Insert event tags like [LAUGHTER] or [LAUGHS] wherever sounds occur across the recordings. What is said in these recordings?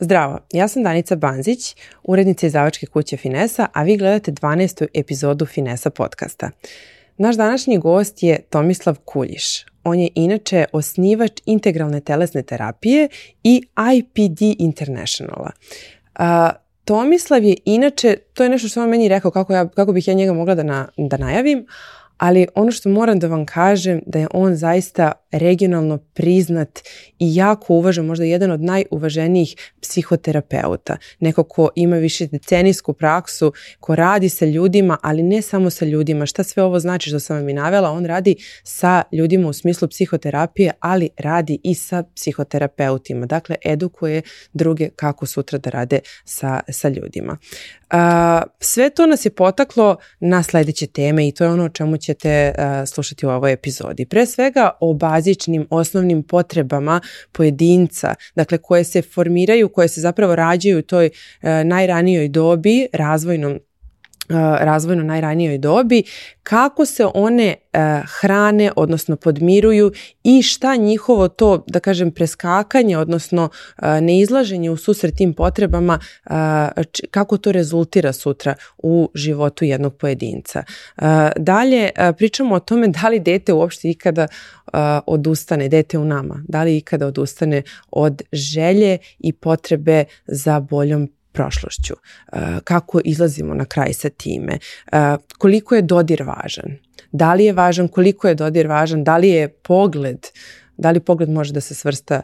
Zdravo, ja sam Danica Banzić, urednica izdavačke kuće Finesa, a vi gledate 12. epizodu Finesa podcasta. Naš današnji gost je Tomislav Kuljiš. On je inače osnivač integralne telesne terapije i IPD Internationala. Tomislav je inače, to je nešto što on meni rekao kako, ja, kako bih ja njega mogla da, na, da najavim, ali ono što moram da vam kažem da je on zaista regionalno priznat i jako uvažen, možda jedan od najuvaženijih psihoterapeuta. Neko ko ima više decenijsku praksu, ko radi sa ljudima, ali ne samo sa ljudima. Šta sve ovo znači što sam vam i navela? On radi sa ljudima u smislu psihoterapije, ali radi i sa psihoterapeutima. Dakle, edukuje druge kako sutra da rade sa, sa ljudima. sve to nas je potaklo na sljedeće teme i to je ono o čemu ćete slušati u ovoj epizodi. Pre svega, oba bazičnim osnovnim potrebama pojedinca, dakle koje se formiraju, koje se zapravo rađaju u toj e, najranijoj dobi, razvojnom Eh, razvojno najranijoj dobi, kako se one eh, hrane, odnosno podmiruju i šta njihovo to, da kažem, preskakanje, odnosno eh, neizlaženje u susret tim potrebama, kako to rezultira sutra u životu jednog pojedinca. Dalje, pričamo o tome da li dete uopšte ikada odustane, dete u nama, da li ikada odustane od želje i potrebe za boljom prošlošću, e, kako izlazimo na kraj sa time, e, koliko je dodir važan, da li je važan, koliko je dodir važan, da li je pogled da li pogled može da se svrsta e,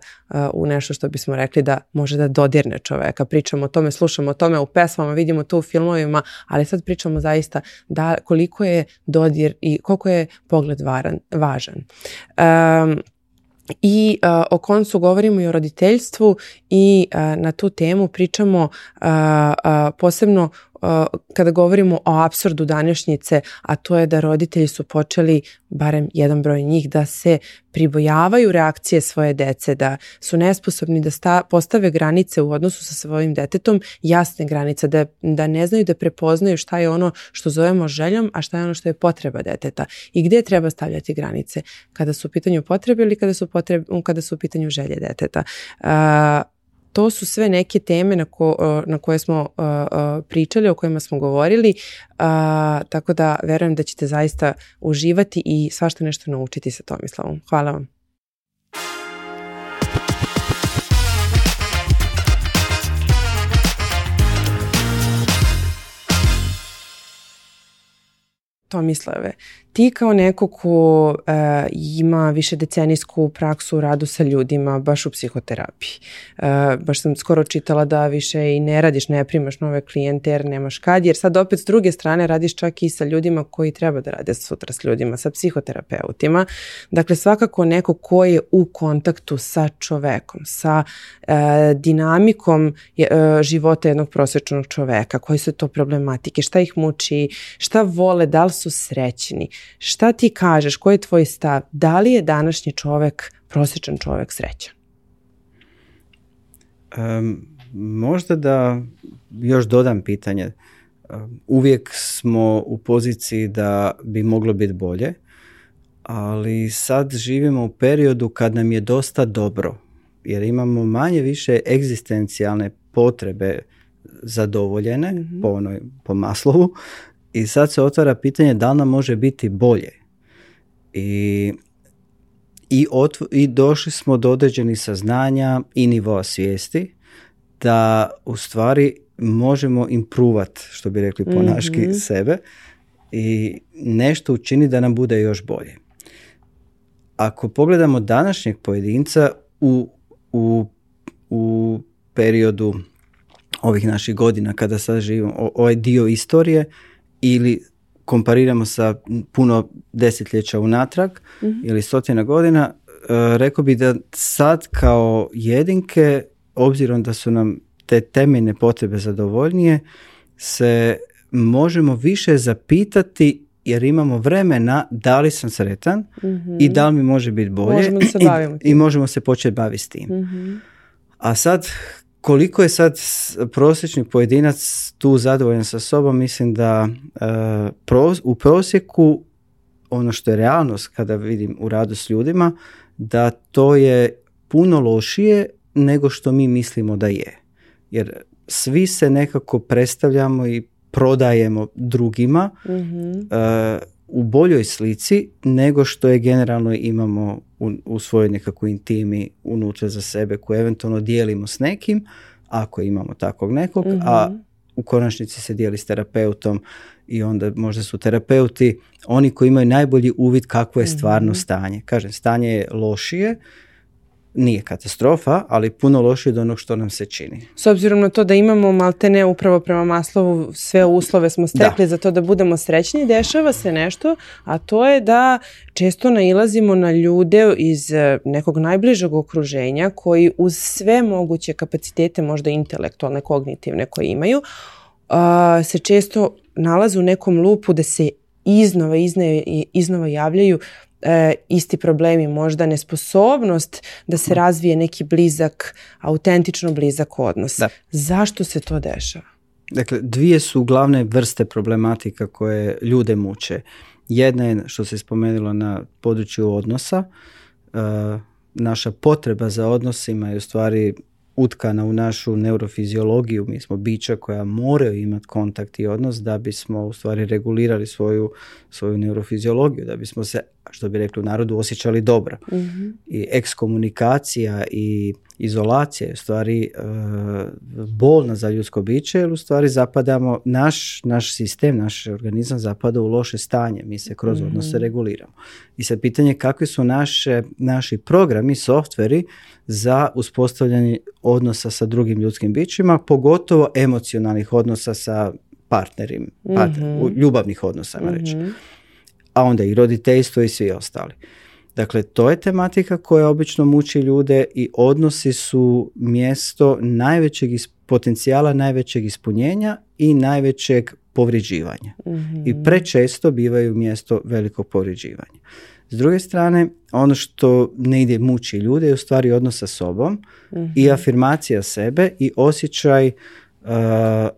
u nešto što bismo rekli da može da dodirne čoveka. Pričamo o tome, slušamo o tome u pesmama, vidimo to u filmovima, ali sad pričamo zaista koliko je dodir i koliko je pogled važan i o koncu govorimo i o roditeljstvu i na tu temu pričamo posebno kada govorimo o absurdu današnjice, a to je da roditelji su počeli, barem jedan broj njih, da se pribojavaju reakcije svoje dece, da su nesposobni da postave granice u odnosu sa svojim detetom, jasne granice, da, da ne znaju da prepoznaju šta je ono što zovemo željom, a šta je ono što je potreba deteta i gdje treba stavljati granice, kada su u pitanju potrebe ili kada su, kada su u pitanju želje deteta. Uh, to su sve neke teme na, ko, na koje smo pričali, o kojima smo govorili, tako da verujem da ćete zaista uživati i svašta nešto naučiti sa Tomislavom. Hvala vam. Tomislave, ti kao neko ko e, ima više decenijsku praksu u radu sa ljudima, baš u psihoterapiji, e, baš sam skoro čitala da više i ne radiš, ne primaš nove klijente jer nemaš kad, jer sad opet s druge strane radiš čak i sa ljudima koji treba da rade sutra s ljudima, sa psihoterapeutima. Dakle, svakako neko ko je u kontaktu sa čovekom, sa e, dinamikom života jednog prosječnog čoveka, koji su to problematike, šta ih muči, šta vole, da li su srećni, Šta ti kažeš, koji je tvoj stav? Da li je današnji čovek, prosječan čovek srećan? možda da još dodam pitanje. uvijek smo u poziciji da bi moglo biti bolje, ali sad živimo u periodu kad nam je dosta dobro, jer imamo manje više egzistencijalne potrebe zadovoljene mhm. po, onoj, po maslovu i sad se otvara pitanje da nam može biti bolje. I, i, i došli smo do određenih saznanja i nivoa svijesti da u stvari možemo improvat, što bi rekli ponaški mm sebe, i nešto učini da nam bude još bolje. Ako pogledamo današnjeg pojedinca u, u, u periodu ovih naših godina kada sad živimo, ovaj dio istorije, ili kompariramo sa puno desetljeća unatrag mhm. ili stotina godina, e, rekao bi da sad kao jedinke, obzirom da su nam te temeljne potrebe zadovoljnije, se možemo više zapitati jer imamo vremena da li sam sretan mhm. i da li mi može biti bolje i, možemo se početi baviti s tim. Mhm. A sad koliko je sad prosječni pojedinac tu zadovoljan sa sobom, mislim da e, u prosjeku ono što je realnost kada vidim u radu s ljudima, da to je puno lošije nego što mi mislimo da je. Jer svi se nekako predstavljamo i prodajemo drugima. mm u boljoj slici nego što je generalno imamo u, u svojoj nekakvoj intimi unutra za sebe koju eventualno dijelimo s nekim, ako imamo takvog nekog, a mhm. u konačnici se dijeli s terapeutom i onda možda su terapeuti oni koji imaju najbolji uvid kakvo je stvarno mhm. stanje. Kažem, stanje je lošije nije katastrofa, ali puno lošije od onog što nam se čini. S obzirom na to da imamo maltene upravo prema Maslovu sve uslove smo stekli za to da budemo srećni, dešava se nešto, a to je da često nailazimo na ljude iz eh, nekog najbližeg okruženja koji uz sve moguće kapacitete, možda intelektualne, kognitivne koje imaju, eh, se često nalaze u nekom lupu da se iznova, iznova javljaju e, isti problemi, možda nesposobnost da se razvije neki blizak, autentično blizak odnos. Zašto se to dešava? Dakle, dvije su glavne vrste problematika koje ljude muče. Jedna je što se spomenulo na području odnosa, e, naša potreba za odnosima je u stvari utkana u našu neurofiziologiju. Mi smo bića koja moraju imati kontakt i odnos da bismo u stvari regulirali svoju, svoju neurofiziologiju, da bismo se, što bi rekli u narodu, osjećali dobro. Mhm. I ekskomunikacija i izolacija, u stvari e, bolna za ljudsko biće, jer u stvari zapadamo, naš, naš sistem, naš organizam zapada u loše stanje, mi se kroz mm. odnose reguliramo. I sad pitanje kakvi su naše, naši programi, softveri za uspostavljanje odnosa sa drugim ljudskim bićima, pogotovo emocionalnih odnosa sa partnerim, mm-hmm. ljubavnih odnosa, mm reći. Mhm. A onda i roditeljstvo i svi ostali. Dakle, to je tematika koja obično muči ljude i odnosi su mjesto najvećeg potencijala, najvećeg ispunjenja i najvećeg povriđivanja. I mhm. prečesto bivaju mjesto velikog povređivanja. S druge strane, ono što ne ide muči ljude je u stvari odnos sa sobom i mhm. afirmacija sebe i osjećaj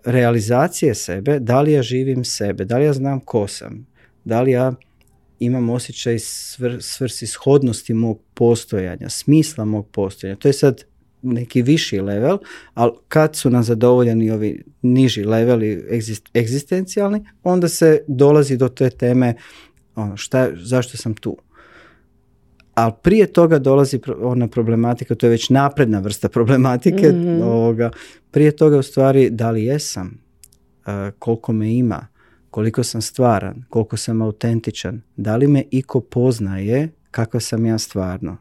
realizacije sebe, da li ja živim sebe, da li ja znam ko sam, da li ja imam osjećaj svr, ishodnosti mog postojanja, smisla mog postojanja. To je sad neki viši level, ali kad su nam zadovoljeni ovi niži leveli egzistencijalni, onda se dolazi do te teme ono, šta, zašto sam tu. Ali prije toga dolazi ona problematika, to je već napredna vrsta problematike mhm. ovoga. Prije toga u stvari da li jesam, koliko me ima, koliko sam stvaran, koliko sam autentičan, da li me iko poznaje kako sam ja stvarno,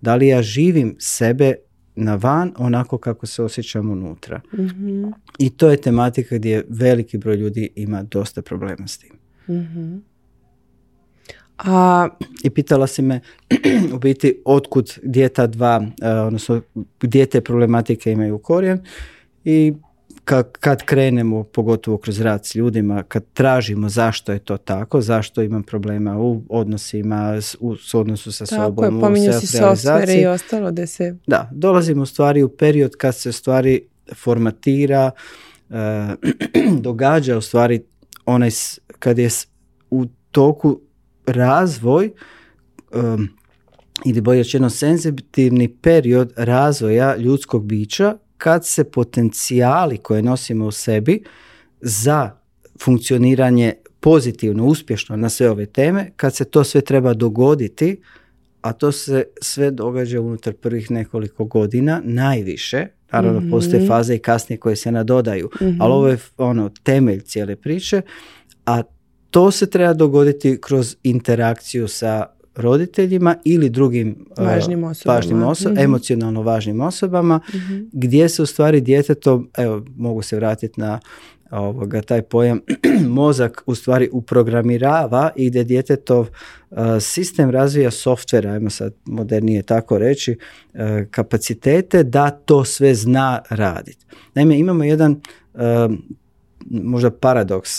da li ja živim sebe na van onako kako se osjećam unutra. Mhm. I to je tematika gdje veliki broj ljudi ima dosta problema s tim. Mhm. A... I pitala si me [CLEARS THROAT] u biti otkud gdje dva, e, odnosno gdje te problematike imaju korijen i kad, kad krenemo, pogotovo kroz rad s ljudima, kad tražimo zašto je to tako, zašto imam problema u odnosima, u, s odnosu sa tako sobom, je, pominju i ostalo da se... dolazimo u stvari u period kad se stvari formatira, eh, [CLEARS THROAT] događa u stvari onaj, kad je u toku razvoj eh, ili bolje rečeno senzitivni period razvoja ljudskog bića kad se potencijali koje nosimo u sebi za funkcioniranje pozitivno, uspješno na sve ove teme, kad se to sve treba dogoditi, a to se sve događa unutar prvih nekoliko godina, najviše, naravno mm postoje faze i kasnije koje se nadodaju, mm ali ovo je ono temelj cijele priče, a to se treba dogoditi kroz interakciju sa roditeljima ili drugim e, važnim osobama, važnim mhm. emocionalno važnim osobama, mhm. gdje se u stvari djetetom, evo mogu se vratiti na ovoga, taj pojam [CLEARS THROAT] mozak u stvari uprogramirava i gdje djetetov e, sistem razvija softvera, ajmo sad modernije tako reći, e, kapacitete da to sve zna raditi. Naime, imamo jedan možda paradoks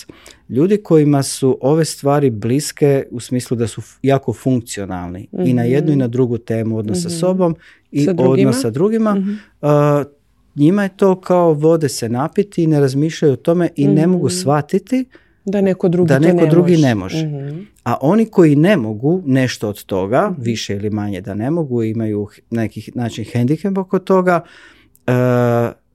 ljudi kojima su ove stvari bliske u smislu da su jako funkcionalni i na mhm. jednu i na drugu temu odnos mm sa mhm. sobom i odnos sa drugima, mhm. njima je to kao vode se napiti i ne razmišljaju o tome i ne mogu shvatiti da neko drugi, ne, može. A oni koji ne mogu nešto od toga, više ili manje da ne mogu, imaju neki način hendikep oko toga,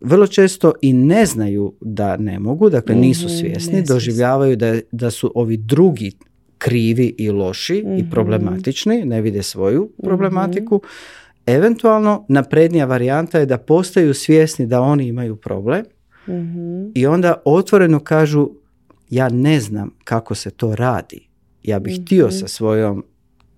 vrlo često i ne znaju da ne mogu, dakle nisu svjesni, doživljavaju da, da su ovi drugi krivi i loši i mhm. problematični, ne vide svoju mhm. problematiku. Eventualno naprednija varijanta je da postaju svjesni da oni imaju problem mhm. i onda otvoreno kažu ja ne znam kako se to radi. Ja bih htio sa svojom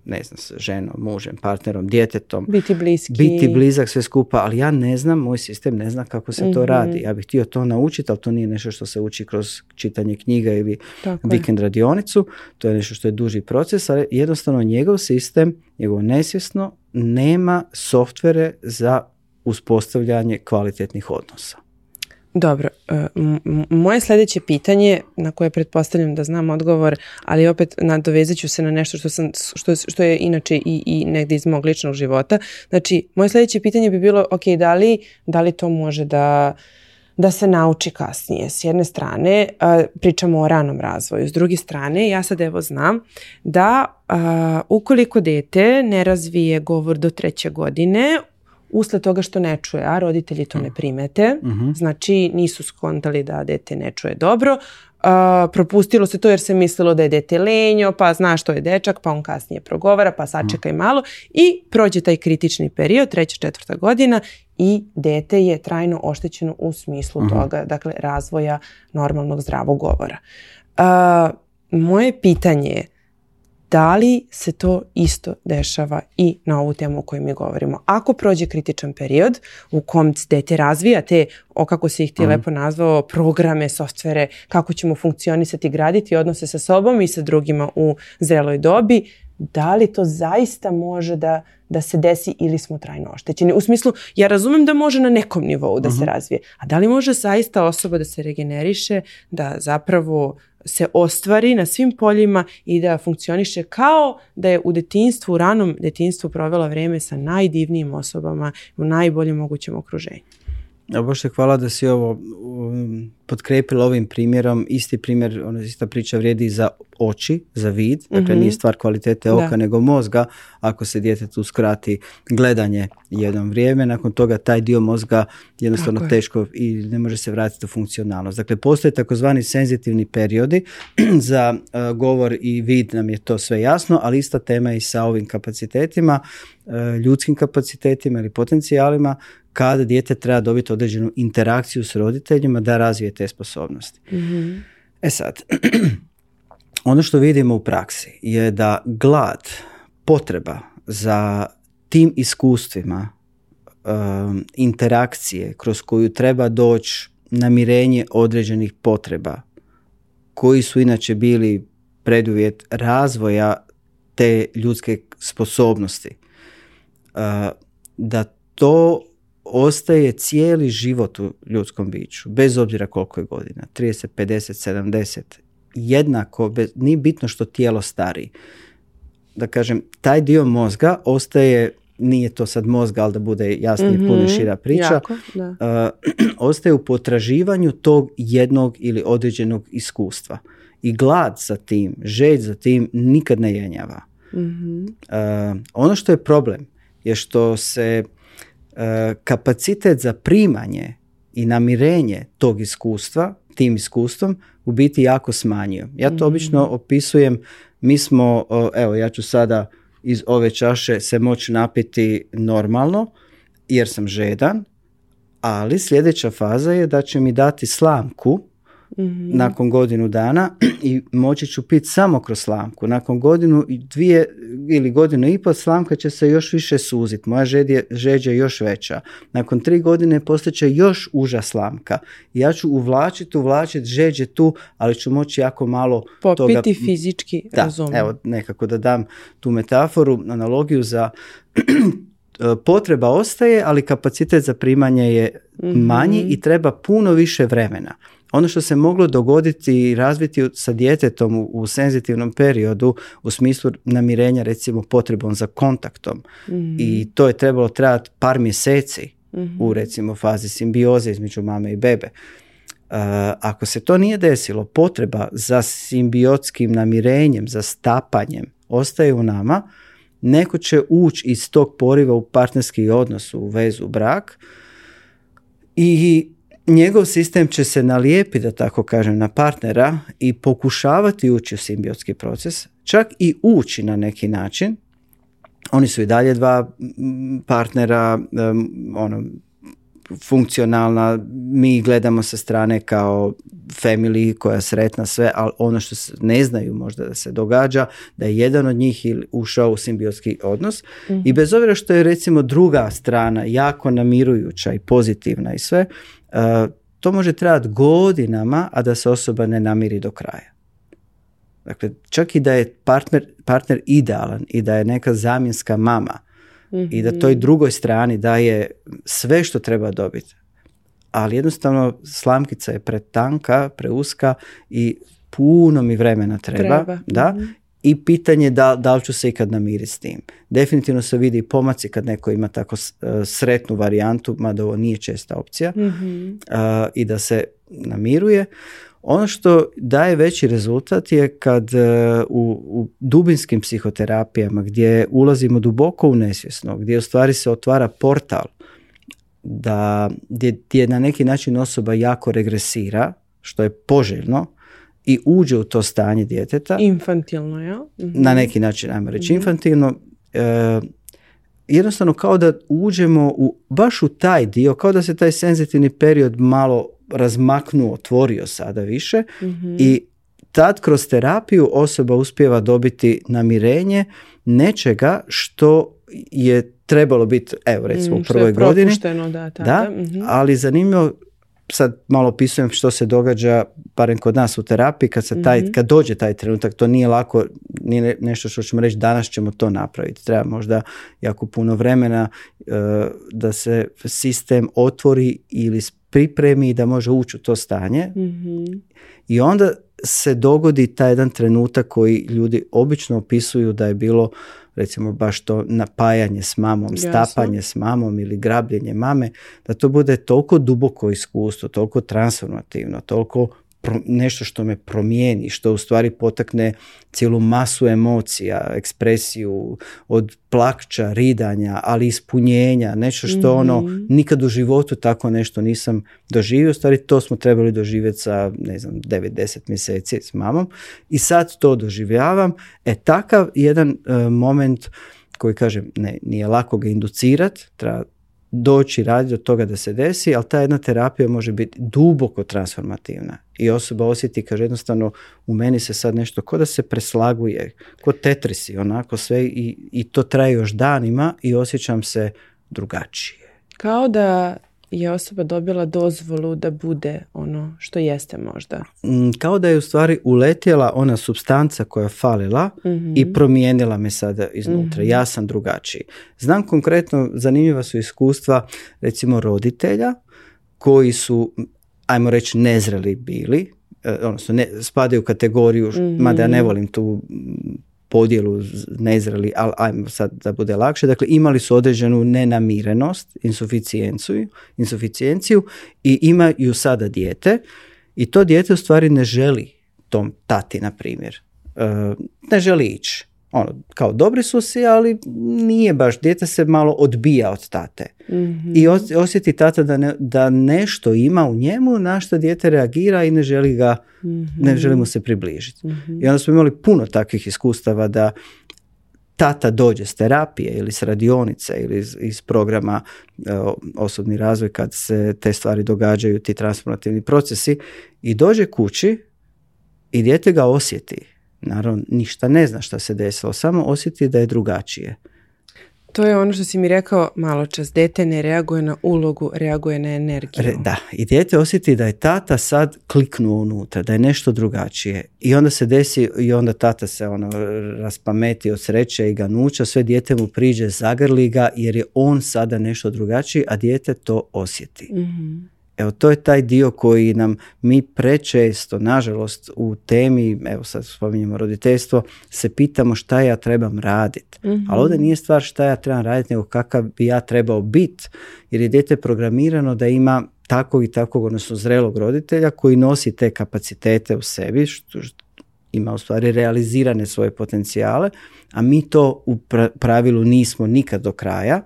ne znam, s ženom, mužem, partnerom, djetetom. Biti bliski. Biti blizak, sve skupa, ali ja ne znam, moj sistem ne zna kako se to mhm. radi. Ja bih htio to naučiti, ali to nije nešto što se uči kroz čitanje knjiga ili vikend radionicu. To je nešto što je duži proces, ali jednostavno njegov sistem, njegovo nesvjesno, nema softvere za uspostavljanje kvalitetnih odnosa. Dobro, e, moje sljedeće pitanje na koje pretpostavljam da znam odgovor, ali opet nadovezat ću se na nešto što, sam, što, je inače i, i negdje iz mog ličnog života. Znači, moje sljedeće pitanje bi bilo, ok, da li, to može da, da se nauči kasnije? S jedne strane, pričamo o ranom razvoju, s druge strane, ja sad evo znam da ukoliko dete ne razvije govor do treće godine, usled toga što ne čuje, a roditelji to ne mm. primete, mm-hmm. znači nisu skontali da dete ne čuje dobro, propustilo se to jer se mislilo da je dete lenjo, pa zna što je dečak, pa on kasnije progovara, pa sačekaj mm. malo i prođe taj kritični period, treća, četvrta godina i dete je trajno oštećeno u smislu mm-hmm. toga, dakle razvoja normalnog zdravog govora. Moje pitanje je, da li se to isto dešava i na ovu temu o kojoj mi govorimo. Ako prođe kritičan period u kom dete razvija te, o kako se ih ti mhm. lepo nazvao, programe, softvere, kako ćemo funkcionisati, graditi odnose sa sobom i sa drugima u zreloj dobi, da li to zaista može da, da se desi ili smo trajno oštećeni. U smislu, ja razumem da može na nekom nivou da se mhm. razvije, a da li može zaista osoba da se regeneriše, da zapravo se ostvari na svim poljima i da funkcioniše kao da je u detinstvu, u ranom detinstvu provela vrijeme sa najdivnijim osobama u najboljem mogućem okruženju hvala da si ovo um, ovim primjerom. Isti primjer, ona ista priča vrijedi za oči, za vid. Dakle, mhm. nije stvar kvalitete oka, nego mozga. Ako se djetetu skrati gledanje jednom vrijeme, nakon toga taj dio mozga jednostavno teško i ne može se vratiti u funkcionalnost. Dakle, postoje takozvani senzitivni periodi [CLEARS THROAT] za uh, govor i vid nam je to sve jasno, ali ista tema i sa ovim kapacitetima, uh, ljudskim kapacitetima ili potencijalima kada dijete treba dobiti određenu interakciju s roditeljima da razvije te sposobnosti. Mhm. E sad, [CLEARS THROAT] ono što vidimo u praksi je da glad, potreba za tim iskustvima um, interakcije kroz koju treba doći namirenje određenih potreba koji su inače bili preduvjet razvoja te ljudske sposobnosti. Uh, da to ostaje cijeli život u ljudskom biću, bez obzira koliko je godina, 30, 50, 70, jednako, bez, nije bitno što tijelo stari. Da kažem, taj dio mozga ostaje, nije to sad mozga, ali da bude jasnije, mm puno šira priča, [CLEARS THROAT] ostaje u potraživanju tog jednog ili određenog iskustva. I glad za tim, želj za tim nikad ne jenjava. Mhm. ono što je problem je što se E, kapacitet za primanje i namirenje tog iskustva, tim iskustvom, u biti jako smanjio. Ja to mm. obično opisujem, mi smo, evo ja ću sada iz ove čaše se moći napiti normalno, jer sam žedan, ali sljedeća faza je da će mi dati slamku Mhm. nakon godinu dana [CLEARS THROAT] i moći ću pit samo kroz slamku. Nakon godinu i dvije ili godinu i pol slamka će se još više suziti. Moja žedje, žeđa je još veća. Nakon tri godine postaće još uža slamka. Ja ću uvlačiti, uvlačiti žeđe tu, ali ću moći jako malo Popiti pa toga... fizički, da, Evo, nekako da dam tu metaforu, analogiju za [CLEARS THROAT] potreba ostaje, ali kapacitet za primanje je mhm. manji i treba puno više vremena ono što se moglo dogoditi i razviti sa djetetom u, senzitivnom periodu u smislu namirenja recimo potrebom za kontaktom mhm. i to je trebalo trajati par mjeseci u mhm. recimo fazi simbioze između mame i bebe. Uh, ako se to nije desilo, potreba za simbiotskim namirenjem, za stapanjem ostaje u nama, neko će ući iz tog poriva u partnerski odnos, u vezu, brak i njegov sistem će se nalijepiti, da tako kažem, na partnera i pokušavati ući u simbiotski proces, čak i ući na neki način. Oni su i dalje dva partnera, ono, funkcionalna, mi gledamo sa strane kao family koja je sretna sve, ali ono što ne znaju možda da se događa, da je jedan od njih ušao u simbiotski odnos mhm. i bez obzira što je recimo druga strana jako namirujuća i pozitivna i sve, to može trajati godinama, a da se osoba ne namiri do kraja. Dakle, čak i da je partner, partner idealan i da je neka zamjenska mama i da toj mhm. drugoj strani daje sve što treba dobiti. Ali jednostavno slamkica je pretanka, preuska i puno mi vremena treba, treba. da mhm i pitanje da, da li ću se ikad namiriti s tim. Definitivno se vidi i pomaci kad neko ima tako e, sretnu varijantu, mada ovo nije česta opcija, mhm. e, i da se namiruje. Ono što daje veći rezultat je kad e, u, dubinskim psihoterapijama gdje ulazimo duboko u nesvjesno, gdje u stvari se otvara portal da gdje, gdje na neki način osoba jako regresira, što je poželjno, i uđe u to stanje djeteta. Infantilno, ja? Mhm. Na neki način, ajmo reći, mhm. infantilno. E, jednostavno kao da uđemo u, baš u taj dio, kao da se taj senzitivni period malo razmaknuo, otvorio sada više mhm. i tad kroz terapiju osoba uspjeva dobiti namirenje nečega što je trebalo biti, evo recimo u prvoj godini, ali zanimljivo sad malo opisujem što se događa, barem kod nas u terapiji, kad, se mhm. kad dođe taj trenutak, to nije lako, nije nešto što ćemo reći danas ćemo to napraviti. Treba možda jako puno vremena e, da se sistem otvori ili pripremi da može ući u to stanje. Mhm. I onda se dogodi taj jedan trenutak koji ljudi obično opisuju da je bilo recimo baš to napajanje s mamom, stapanje s mamom ili grabljenje mame, da to bude toliko duboko iskustvo, toliko transformativno, toliko nešto što me promijeni, što u stvari potakne cijelu masu emocija, ekspresiju od plakća, ridanja, ali ispunjenja, nešto što mhm. ono nikad u životu tako nešto nisam doživio, u stvari to smo trebali doživjeti sa ne znam 9-10 mjeseci s mamom i sad to doživljavam. E takav jedan e, moment koji kažem ne, nije lako ga inducirat, treba doći radi do toga da se desi, ali ta jedna terapija može biti duboko transformativna. I osoba osjeti, kaže jednostavno, u meni se sad nešto, ko da se preslaguje, ko tetrisi, onako sve i, i to traje još danima i osjećam se drugačije. Kao da je osoba dobila dozvolu da bude ono što jeste možda. Mm, kao da je u stvari uletjela ona substanca koja je falila mhm. i promijenila me sada iznutra. Mhm. Ja sam drugačiji. Znam konkretno, zanimljiva su iskustva recimo roditelja koji su, ajmo reći, nezreli bili, e, odnosno ne, spadaju u kategoriju, mm-hmm. mada ja ne volim tu podjelu nezreli, ali ajmo sad da bude lakše, dakle imali su određenu nenamirenost, insuficijenciju, insuficijenciju i imaju sada dijete i to dijete u stvari ne želi tom tati, na primjer. E, ne želi ići ono, kao dobri su si, ali nije baš, dijete se malo odbija od tate. Mhm. I osjeti tata da, da nešto ima u njemu na što dijete reagira i ne želi ga, ne mhm. želi mu se približiti. Mhm. I onda smo imali puno takvih iskustava da tata dođe s terapije ili s radionice ili iz, programa e, osobni razvoj kad se te stvari događaju, ti transformativni procesi i dođe kući i dijete ga osjeti Naravno, ništa ne zna šta se desilo, samo osjeti da je drugačije. To je ono što si mi rekao malo čas. Dete ne reaguje na ulogu, reaguje na energiju. da, i dijete osjeti da je tata sad kliknuo unutra, da je nešto drugačije. I onda se desi, i onda tata se ono raspameti od sreće i ga nuča, sve dijete mu priđe, zagrli ga, jer je on sada nešto drugačiji, a dijete to osjeti. Mhm. Evo, to je taj dio koji nam mi prečesto, nažalost, u temi, evo sad spominjemo roditeljstvo, se pitamo šta ja trebam raditi. Mhm. Ali ovdje nije stvar šta ja trebam raditi, nego kakav bi ja trebao biti. Jer je dijete programirano da ima takvog i takvog, odnosno zrelog roditelja koji nosi te kapacitete u sebi, što, ima u stvari realizirane svoje potencijale, a mi to u pravilu nismo nikad do kraja.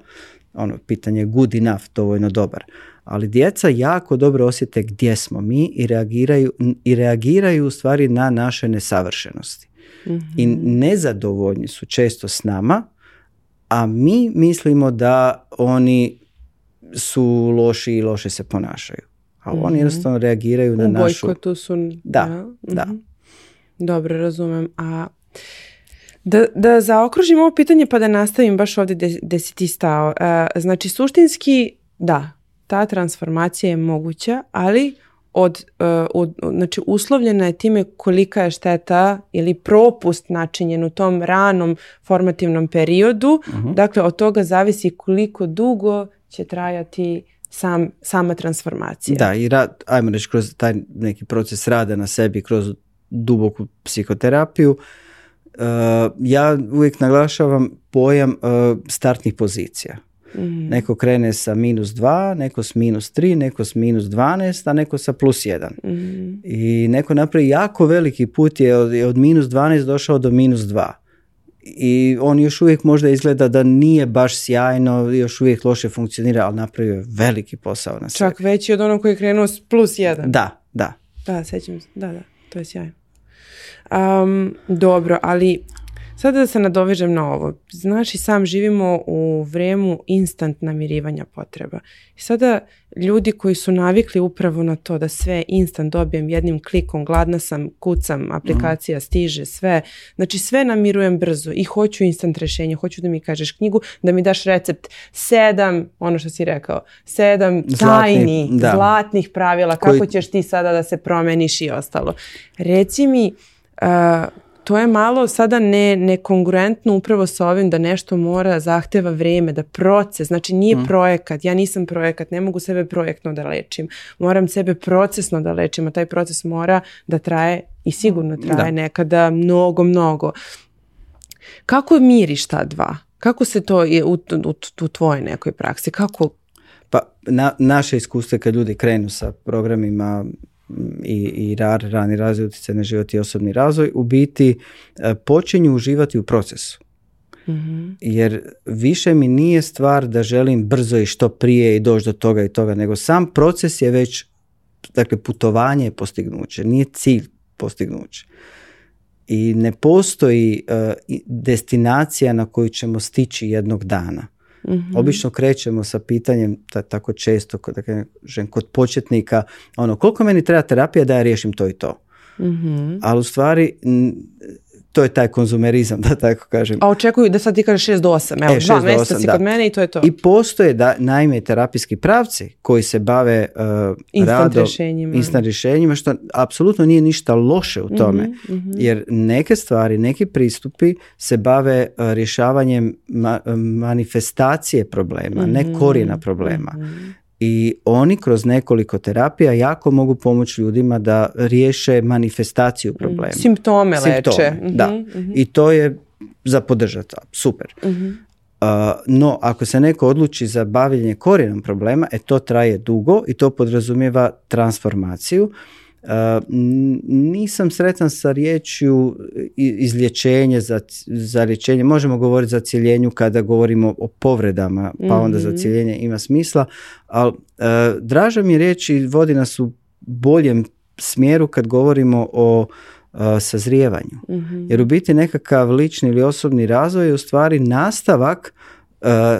Ono, pitanje good enough, dovoljno dobar ali djeca jako dobro osjete gdje smo mi i reagiraju, i reagiraju u stvari na naše nesavršenosti. I mhm. nezadovoljni su često s nama, a mi mislimo da oni su loši i loše se ponašaju. A oni mhm. jednostavno reagiraju na našu... U su... Da, da. Mhm. Dobro, razumem. A da, da zaokružimo ovo pitanje pa da nastavim baš ovdje gdje si ti stao. E, znači, suštinski da, ta transformacija je moguća, ali od, e, od, znači uslovljena je time kolika je šteta ili propust načinjen u tom ranom formativnom periodu. Mhm. Dakle, od toga zavisi koliko dugo će trajati sam, sama transformacija. Da, i rad, ajmo reći kroz taj neki proces rada na sebi, kroz duboku psihoterapiju, e, ja uvijek naglašavam pojam e, startnih pozicija. Mm. Neko krene sa minus 2, neko s minus 3, neko s minus 12, a neko sa plus 1. Mm. I neko napravi jako veliki put je od, je od minus 12 došao do minus 2 i on još uvijek možda izgleda da nije baš sjajno, još uvijek loše funkcionira, ali napravio veliki posao na sebi. Čak veći od onog koji je krenuo s plus jedan. Da, da. Da, sećam se. Da, da, to je sjajno. Um, dobro, ali Sada da se nadovežem na ovo. Znaš i sam živimo u vremu instant namirivanja potreba. I sada ljudi koji su navikli upravo na to da sve instant dobijem jednim klikom, gladna sam, kucam, aplikacija mhm. stiže, sve. Znači sve namirujem brzo i hoću instant rješenje, hoću da mi kažeš knjigu, da mi daš recept sedam, ono što si rekao, sedam tajnih, zlatnih pravila, kako ćeš ti sada da se promeniš i ostalo. Reci mi, to je malo sada ne, nekongruentno upravo sa ovim da nešto mora zahteva vrijeme, da proces, znači nije mhm. projekat, ja nisam projekat, ne mogu sebe projektno da lečim, moram sebe procesno da lečim, a taj proces mora da traje i sigurno traje nekada mnogo, mnogo. Kako miriš ta dva? Kako se to je u, u, u tvojoj nekoj praksi? Kako? Pa na, naše iskustvo kad ljudi krenu sa programima i, i RAR, rani razvoj, utjecaj na život i osobni razvoj, u biti e, počinju uživati u procesu. Mm-hmm. Jer više mi nije stvar da želim brzo i što prije i doći do toga i toga, nego sam proces je već, dakle, putovanje je postignuće, nije cilj postignuće. I ne postoji e, destinacija na koju ćemo stići jednog dana. Mhm. Obično krećemo sa pitanjem tako često kod, kod početnika ono koliko meni treba terapija da ja riješim to i to. mm Ali u stvari to je taj konzumerizam, [LAUGHS] da tako kažem. A očekuju da sad ti kažeš 6 do 8, evo, e, dva si kod mene i to je to. I postoje, da, naime, terapijski pravci koji se bave uh, instant rješenjima. instant što apsolutno nije ništa loše u tome, mhm, mhm. jer neke stvari, neki pristupi se bave e, rješavanjem manifestacije problema, ne mhm, korijena problema i oni kroz nekoliko terapija jako mogu pomoći ljudima da riješe manifestaciju mhm. problema. Simptome, Simptome Da. Mhm, mhm. I to je za podržat Super. Uh, no, ako se neko odluči za bavljenje korijenom problema, e to traje dugo i to podrazumijeva transformaciju Eh, nisam sretan sa riječju eh, izlječenje, za, za liječenje. Možemo govoriti za cijeljenju kada govorimo o povredama, pa onda za mhm. cijeljenje ima smisla, ali eh, draža mi riječ i vodi nas u boljem smjeru kad govorimo o sazrijevanju. Mhm. Jer u biti nekakav lični ili osobni razvoj je u stvari nastavak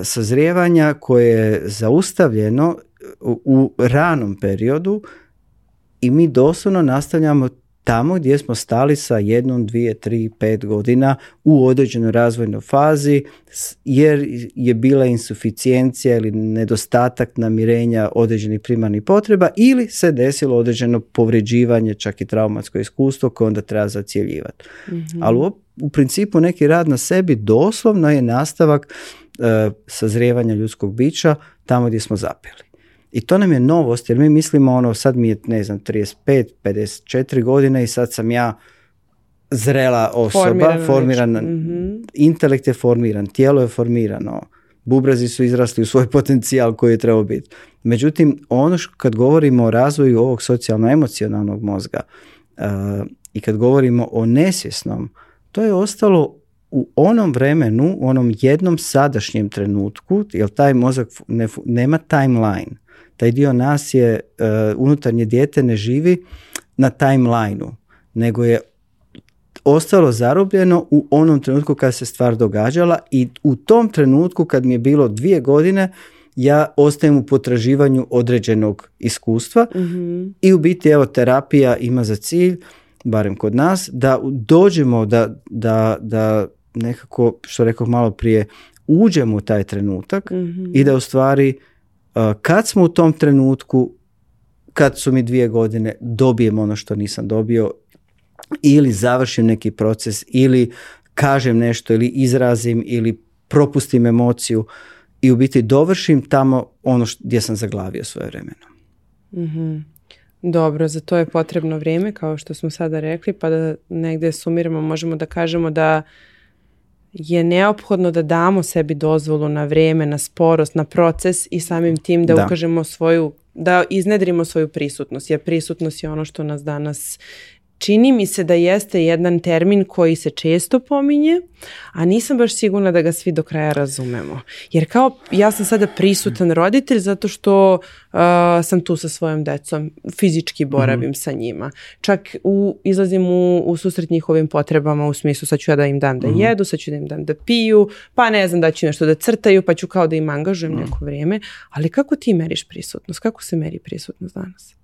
sazrijevanja koje je zaustavljeno u ranom periodu i mi doslovno nastavljamo tamo gdje smo stali sa jednom, dvije, tri, pet godina u određenoj razvojnoj fazi jer je bila insuficijencija ili nedostatak namirenja određenih primarnih potreba ili se desilo određeno povređivanje, čak i traumatsko iskustvo koje onda treba zacijeljivati. Mhm. Ali u, principu neki rad na sebi doslovno je nastavak e, sazrijevanja ljudskog bića tamo gdje smo zapeli. I to nam je novost jer mi mislimo ono sad mi je ne znam 35, 54 godine i sad sam ja zrela osoba, formiran, formiran mhm. intelekt je formiran, tijelo je formirano, bubrazi su izrasli u svoj potencijal koji je trebao biti. Međutim, ono što kad govorimo o razvoju ovog socijalno-emocionalnog mozga uh, i kad govorimo o nesvjesnom, to je ostalo u onom vremenu, u onom jednom sadašnjem trenutku, jer taj mozak nema timeline taj dio nas je, e, unutarnje dijete ne živi na timelineu, nego je ostalo zarobljeno u onom trenutku kad se stvar događala i u tom trenutku kad mi je bilo dvije godine ja ostajem u potraživanju određenog iskustva mhm. i u biti evo terapija ima za cilj barem kod nas da dođemo da, da, da nekako što rekao malo prije uđemo u taj trenutak mhm. i da u stvari Eh, kad smo u tom trenutku, kad su mi dvije godine, dobijem ono što nisam dobio ili završim neki proces ili kažem nešto ili izrazim ili propustim emociju i u biti dovršim tamo ono što, gdje sam zaglavio svoje vremeno. Mhm. Dobro, za to je potrebno vrijeme, kao što smo sada rekli, pa da negdje sumiramo, možemo da kažemo da je neophodno da damo sebi dozvolu na vrijeme, na sporost, na proces i samim tim da, da. ukažemo svoju da iznedrimo svoju prisutnost jer prisutnost je ono što nas danas čini mi se da jeste jedan termin koji se često pominje, a nisam baš sigurna da ga svi do kraja razumemo. Jer kao ja sam sada prisutan roditelj zato što uh, sam tu sa svojom decom, fizički boravim mhm. sa njima. Čak u, izlazim u, u susret njihovim potrebama u smislu sad ću ja da im dam da mhm. jedu, sad ću da im dam da piju, pa ne znam da ću nešto da crtaju, pa ću kao da im angažujem mhm. neko vrijeme. Ali kako ti meriš prisutnost? Kako se meri prisutnost danas?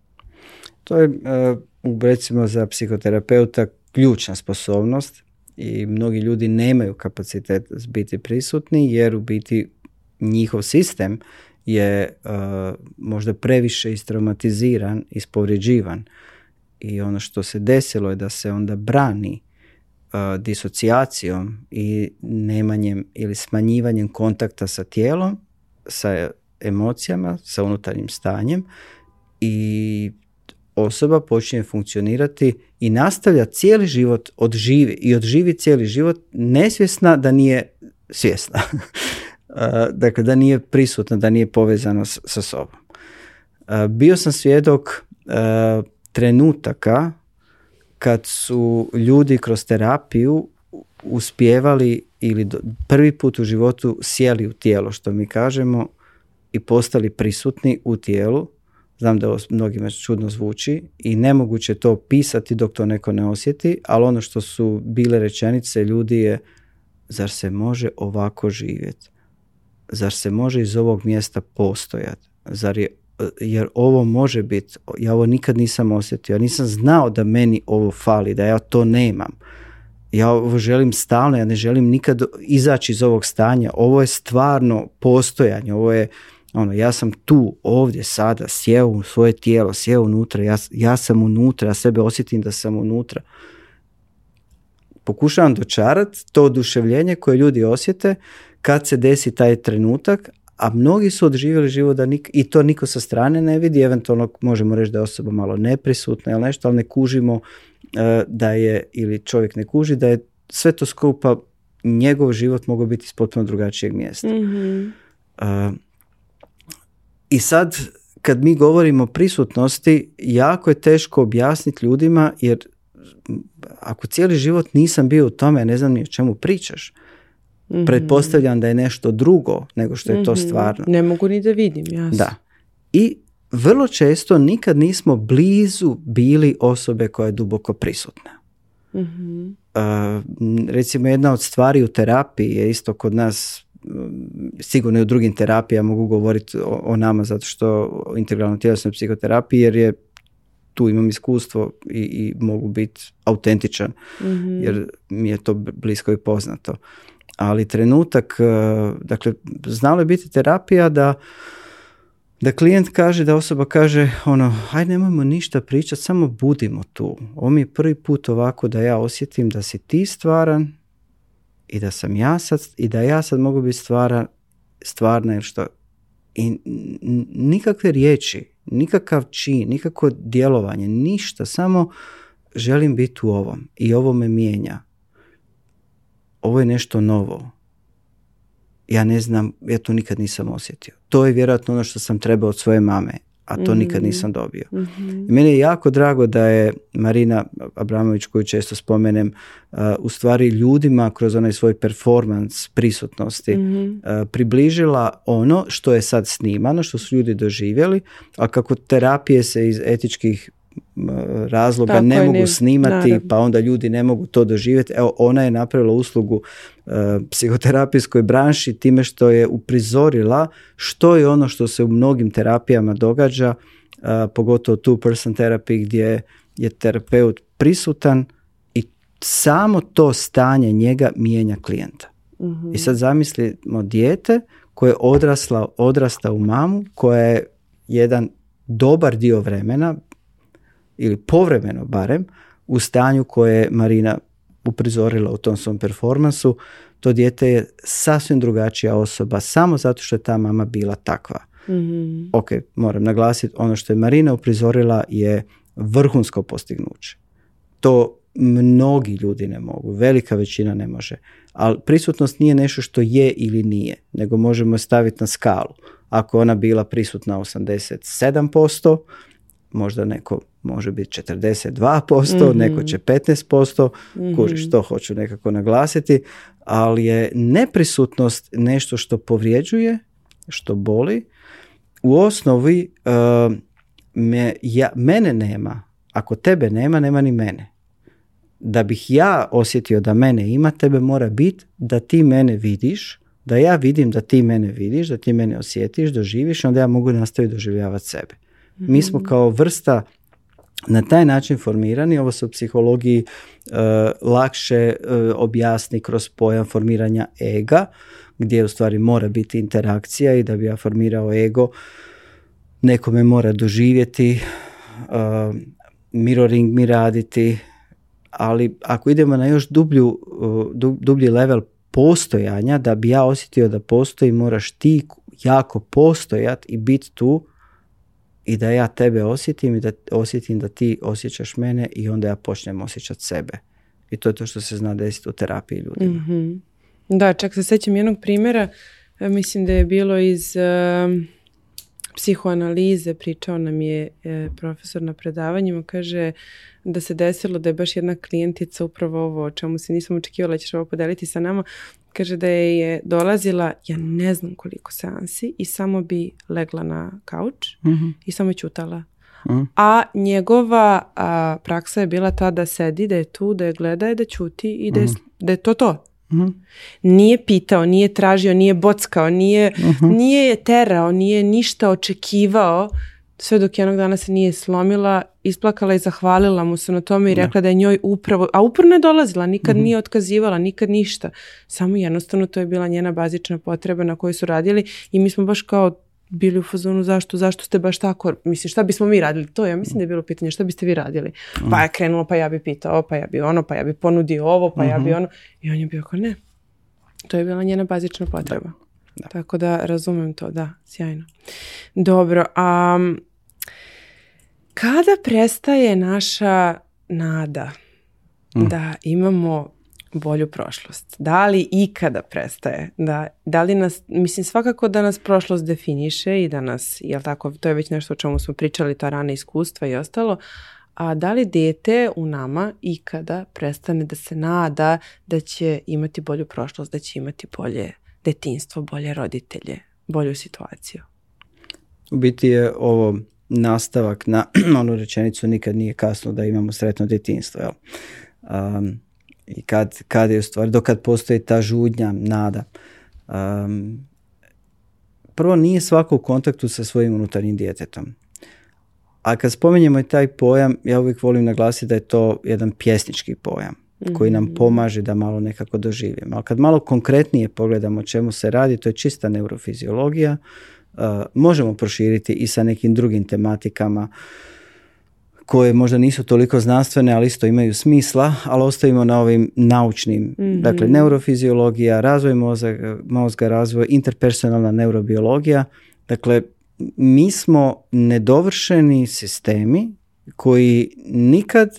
To je... Uh, recimo za psihoterapeuta ključna sposobnost i mnogi ljudi nemaju kapacitet biti prisutni jer u biti njihov sistem je e, možda previše istraumatiziran, ispovređivan. I ono što se desilo je da se onda brani e, disocijacijom i nemanjem ili smanjivanjem kontakta sa tijelom, sa emocijama, sa unutarnjim stanjem i osoba počinje funkcionirati i nastavlja cijeli život odživi i odživi cijeli život nesvjesna da nije svjesna. [LAUGHS] dakle, da nije prisutna, da nije povezana sa sobom. Bio sam svjedok trenutaka kad su ljudi kroz terapiju uspjevali ili prvi put u životu sjeli u tijelo, što mi kažemo, i postali prisutni u tijelu Znam da ovo mnogima čudno zvuči i nemoguće je to pisati dok to neko ne osjeti, ali ono što su bile rečenice ljudi je zar se može ovako živjeti? Zar se može iz ovog mjesta postojati? Zar je, e, jer ovo može biti, ja ovo nikad nisam osjetio, ja nisam znao da meni ovo fali, da ja to nemam. Ja ovo želim stalno, ja ne želim nikad izaći iz ovog stanja. Ovo je stvarno postojanje, ovo je ono, ja sam tu, ovdje, sada, sjeo u svoje tijelo, sjeo unutra, ja, ja sam unutra, ja sebe osjetim da sam unutra. Pokušavam dočarati to oduševljenje koje ljudi osjete kad se desi taj trenutak, a mnogi su odživjeli život da nik, i to niko sa strane ne vidi, eventualno možemo reći da je osoba malo neprisutna ili nešto, ali ne kužimo e, da je, ili čovjek ne kuži, da je sve to skupa njegov život mogao biti iz potpuno drugačijeg mjesta. mm i sad kad mi govorimo o prisutnosti, jako je teško objasniti ljudima jer ako cijeli život nisam bio u tome, ne znam ni o čemu pričaš. mm Pretpostavljam da je nešto drugo nego što je to mhm. stvarno. Ne mogu ni da vidim, jasno. Da. I vrlo često nikad nismo blizu bili osobe koja je duboko prisutna. mm recimo jedna od stvari u terapiji je isto kod nas sigurno i u drugim terapijama mogu govoriti o, nama zato što o integralnoj tjelesnoj psihoterapiji jer je tu imam iskustvo i, i mogu biti autentičan mhm. jer mi je to blisko i poznato. Ali trenutak, e, dakle, znalo je biti terapija da da klijent kaže, da osoba kaže ono, hajde nemojmo ništa pričati, samo budimo tu. Ovo mi je prvi put ovako da ja osjetim da si ti stvaran, i da sam ja sad, i da ja sad mogu biti stvara, stvarna ili što. I nikakve riječi, nikakav čin, nikakvo djelovanje, ništa, samo želim biti u ovom i ovo me mijenja. Ovo je nešto novo. Ja ne znam, ja to nikad nisam osjetio. To je vjerojatno ono što sam trebao od svoje mame a to mm nikad nisam dobio. Mhm. I meni je jako drago da je Marina Abramović, koju često spomenem, uh, u stvari ljudima kroz onaj svoj performans prisutnosti mhm. uh, približila ono što je sad snimano, što su ljudi doživjeli, a kako terapije se iz etičkih razloga ne mogu snimati, pa onda ljudi ne mogu to doživjeti. Evo, ona je napravila uslugu E, psihoterapijskoj branši time što je uprizorila što je ono što se u mnogim terapijama događa, e, pogotovo tu person therapy gdje je terapeut prisutan i samo to stanje njega mijenja klijenta. Mhm. I sad zamislimo dijete koje je odrasla, odrasta u mamu, koja je jedan dobar dio vremena ili povremeno barem u stanju koje je Marina uprizorila u tom svom performansu, to dijete je sasvim drugačija osoba samo zato što je ta mama bila takva. Mhm. Ok, moram naglasiti, ono što je Marina uprizorila je vrhunsko postignuće. To mnogi ljudi ne mogu, velika većina ne može. Ali prisutnost nije nešto što je ili nije, nego možemo staviti na skalu. Ako ona bila prisutna 87%, možda neko može biti 42%, mm-hmm. neko će 15%, mm-hmm. to hoću nekako naglasiti, ali je neprisutnost nešto što povrijeđuje, što boli. U osnovi eh, me, ja, mene nema, ako tebe nema, nema ni mene. Da bih ja osjetio da mene ima, tebe mora biti da ti mene vidiš, da ja vidim da ti mene vidiš, da ti mene osjetiš, doživiš, onda ja mogu nastaviti doživljavati sebe. Mi smo mhm. kao vrsta na taj način formirani, ovo se u psihologiji e, lakše e, objasni kroz pojam formiranja ega, gdje u stvari mora biti interakcija i da bi ja formirao ego, nekome mora doživjeti, e, mirroring mi raditi, ali ako idemo na još dublji level postojanja, da bi ja osjetio da postoji, moraš ti jako postojat i biti tu i da ja tebe osjetim i da osjetim da ti osjećaš mene i onda ja počnem osjećati sebe. I to je to što se zna desiti u terapiji ljudima. Mhm. Da, čak se sjećam jednog primjera, e, mislim da je bilo iz uh, psihoanalize, pričao nam je e, profesor na predavanjima, kaže da se desilo da je baš jedna klijentica upravo ovo, o čemu se nisam očekivala da ćeš ovo podeliti sa nama, Kaže da je dolazila, ja ne znam koliko seansi, i samo bi legla na kauč mhm. i samo ćutala. mm A njegova praksa je bila ta da sedi, da je tu, da je gleda i da ćuti i da je, mhm. da je to to. Mhm. Nije pitao, nije tražio, nije bockao, nije, nije je terao, nije ništa očekivao sve dok jednog dana se nije slomila, isplakala i zahvalila mu se na tome i rekla da je njoj upravo, a uporno je dolazila, nikad mhm. nije otkazivala, nikad ništa. Samo jednostavno to je bila njena bazična potreba na kojoj su radili i mi smo baš kao bili u fazonu zašto, zašto ste baš tako, mislim šta bismo mi radili, to ja mislim da je bilo pitanje šta biste vi radili. Mhm. Pa je krenulo, pa ja bi pitao, pa ja bi ono, pa ja bi ponudio ovo, pa ja bi mhm. ono i on je bio kao ne. To je bila njena bazična potreba. Tako da razumem to, da, sjajno. Dobro, a kada prestaje naša nada mm. da imamo bolju prošlost? Da li ikada prestaje? Da, da li nas, mislim svakako da nas prošlost definiše i da nas, jel tako, to je već nešto o čemu smo pričali, to rana iskustva i ostalo, a da li dete u nama ikada prestane da se nada da će imati bolju prošlost, da će imati bolje detinstvo, bolje roditelje, bolju situaciju? U biti je ovo nastavak na [CLEARS THROAT] onu rečenicu nikad nije kasno da imamo sretno djetinstvo. Jel? Um, I kad, kad je u stvari, dokad postoji ta žudnja, nada. Um, prvo, nije svako u kontaktu sa svojim unutarnjim djetetom. A kad spominjemo i taj pojam, ja uvijek volim naglasiti da je to jedan pjesnički pojam koji nam mhm. pomaže da malo nekako doživimo. Ali kad malo konkretnije pogledamo o čemu se radi, to je čista neurofiziologija Eh, možemo proširiti i sa nekim drugim tematikama koje možda nisu toliko znanstvene, ali isto imaju smisla, ali ostavimo na ovim naučnim. Mhm. Dakle, neurofiziologija, razvoj mozga, mozga, razvoj, interpersonalna neurobiologija. Dakle, mi smo nedovršeni sistemi koji nikad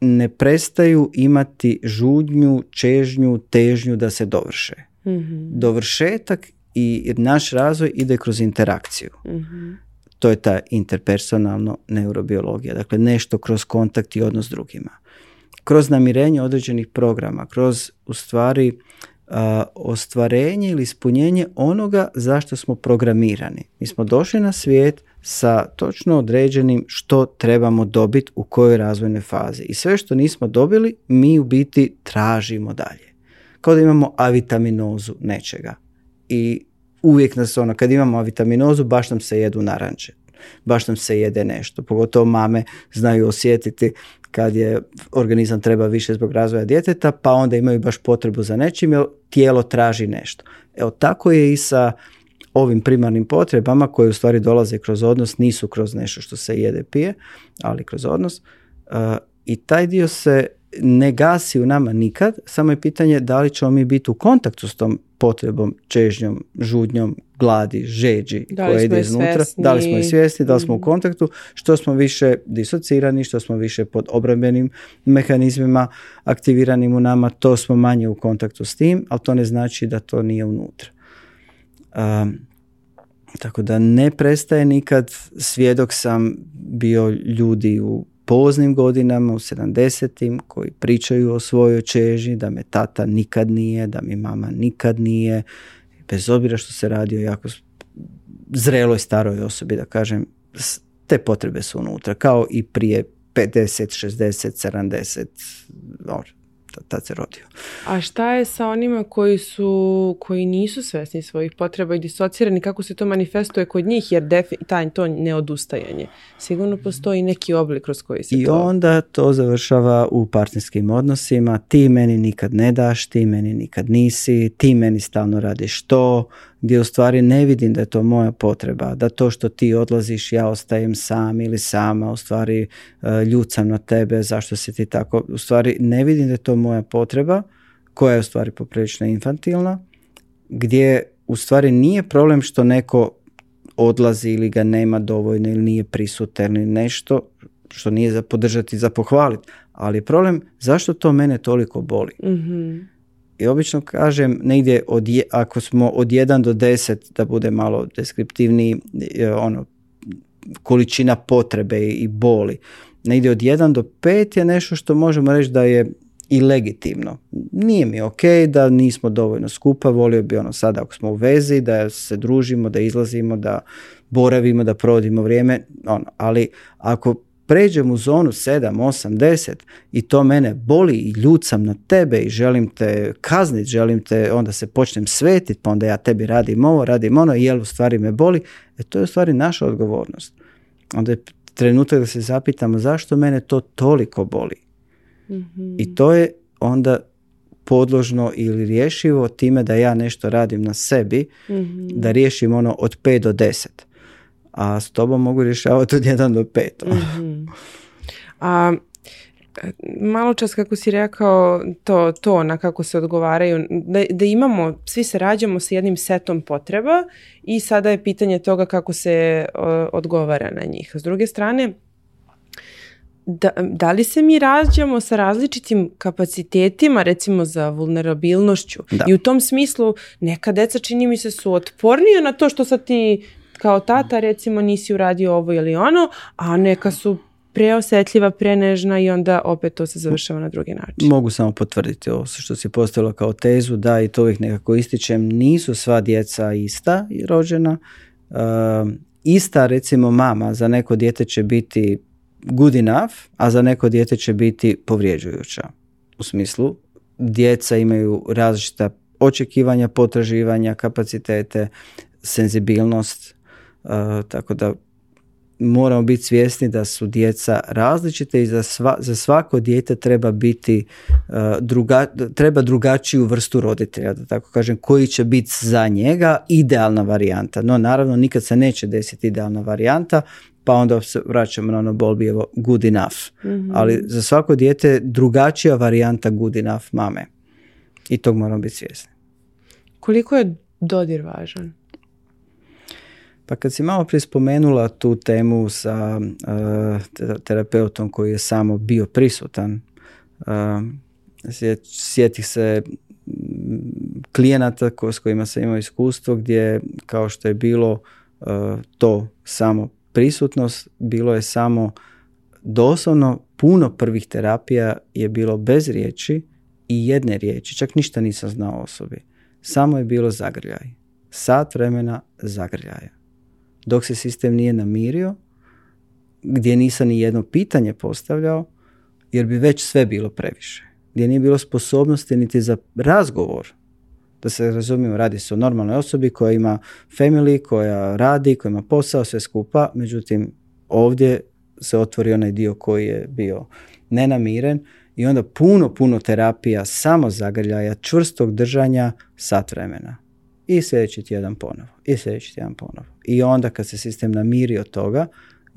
ne prestaju imati žudnju, čežnju, težnju da se dovrše. Mhm. Dovršetak i naš razvoj ide kroz interakciju. Mhm. To je ta interpersonalno neurobiologija, dakle nešto kroz kontakt i odnos s drugima. Kroz namirenje određenih programa, kroz u stvari ostvarenje ili ispunjenje onoga zašto smo programirani. Mi smo došli na svijet sa točno određenim što trebamo dobiti u kojoj razvojnoj fazi. I sve što nismo dobili, mi u biti tražimo dalje. Kao da imamo avitaminozu nečega i uvijek nas ono, kad imamo vitaminozu, baš nam se jedu naranče. Baš nam se jede nešto. Pogotovo mame znaju osjetiti kad je organizam treba više zbog razvoja djeteta, pa onda imaju baš potrebu za nečim jer tijelo traži nešto. Evo tako je i sa ovim primarnim potrebama koje u stvari dolaze kroz odnos, nisu kroz nešto što se jede pije, ali kroz odnos. I taj dio se ne gasi u nama nikad, samo je pitanje da li ćemo mi biti u kontaktu s tom potrebom, čežnjom, žudnjom, gladi, žeđi da koja ide iznutra. Da li smo svjesni, da li smo u mhm. kontaktu, što smo više disocirani, što smo više pod obrambenim mehanizmima aktiviranim u nama, to smo manje u kontaktu s tim, ali to ne znači da to nije unutra. Um, tako da ne prestaje nikad, svjedok sam bio ljudi u poznim godinama, u 70 koji pričaju o svojoj čeži, da me tata nikad nije, da mi mama nikad nije, bez obzira što se radi o jako zreloj staroj osobi, da kažem, te potrebe su unutra, kao i prije 50, 60, 70, ta, tad se rodio. A šta je sa onima koji su, koji nisu svesni svojih potreba i disocirani, kako se to manifestuje kod njih, jer defi, taj, to neodustajanje. Sigurno postoji neki oblik kroz koji se I to... I onda to završava u partnerskim odnosima, ti meni nikad ne daš, ti meni nikad nisi, ti meni stalno radiš to, gdje u stvari ne vidim da je to moja potreba, da to što ti odlaziš ja ostajem sam ili sama, u stvari e, ljucam na tebe, zašto si ti tako, u stvari ne vidim da je to moja potreba, koja je u stvari poprilično infantilna, gdje u stvari nije problem što neko odlazi ili ga nema dovoljno ili nije prisutan ili nešto što nije za podržati, za pohvaliti, ali je problem zašto to mene toliko boli. mm i obično kažem negdje od ako smo od 1 do 10 da bude malo deskriptivniji e, ono količina potrebe i boli. Negdje od 1 do 5 je nešto što možemo reći da je i legitimno. Nije mi ok da nismo dovoljno skupa, volio bi ono sada ako smo u vezi, da se družimo, da izlazimo, da boravimo, da provodimo vrijeme, ono. ali ako pređem u zonu 7, 8, 10 i to mene boli i ljucam na tebe i želim te kazniti, želim te, onda se počnem svetiti, pa onda ja tebi radim ovo, radim ono, jel u stvari me boli, e to je u stvari naša odgovornost. Onda je trenutak da se zapitamo zašto mene to toliko boli. Mhm. I to je onda podložno ili rješivo time da ja nešto radim na sebi, mhm. da riješim ono od 5 do 10 a s tobom mogu rješavati od jedan do pet. Mhm. A malo čas kako si rekao to, to na kako se odgovaraju, da, imamo, svi se rađamo sa jednim setom potreba i sada je pitanje toga kako se odgovara na njih. S druge strane, da, da li se mi rađamo sa različitim kapacitetima recimo za vulnerabilnošću i u tom smislu neka deca čini mi se su otpornija na to što sad ti kao tata recimo nisi uradio ovo ili ono, a neka su preosjetljiva, prenežna i onda opet to se završava na drugi način. Mogu samo potvrditi ovo što si postavila kao tezu, da i to uvijek nekako ističem, nisu sva djeca ista i rođena. Ehm, ista recimo mama za neko dijete će biti good enough, a za neko dijete će biti povrijeđujuća. U smislu, djeca imaju različita očekivanja, potraživanja, kapacitete, senzibilnost, E, tako da moramo biti svjesni da su djeca različite i za, za svako dijete treba biti e, druga, treba drugačiju vrstu roditelja, da tako kažem, koji će biti za njega idealna varijanta. No naravno nikad se neće desiti idealna varijanta, pa onda se vraćamo na ono Bolbijevo good enough. Mhm. Ali za svako dijete drugačija varijanta good enough mame. I tog moramo biti svjesni. Koliko je dodir važan? Pa kad si malo prije spomenula tu temu sa uh, terapeutom koji je samo bio prisutan, uh, se mm, klijenata ko, s kojima sam imao iskustvo gdje kao što je bilo e, to samo prisutnost, bilo je samo doslovno puno prvih terapija je bilo bez riječi i jedne riječi, čak ništa nisam znao osobi. Samo je bilo zagrljaj. Sat vremena zagrljaja dok se sistem nije namirio, gdje nisam ni jedno pitanje postavljao, jer bi već sve bilo previše. Gdje nije bilo sposobnosti niti za razgovor. Da se razumijemo, radi se o normalnoj osobi koja ima family, koja radi, koja ima posao, sve skupa. Međutim, ovdje se otvori onaj dio koji je bio nenamiren i onda puno, puno terapija, samo zagrljaja, čvrstog držanja sat vremena i sljedeći tjedan ponovo, i sljedeći tjedan ponovo. I onda kad se sistem namirio od toga,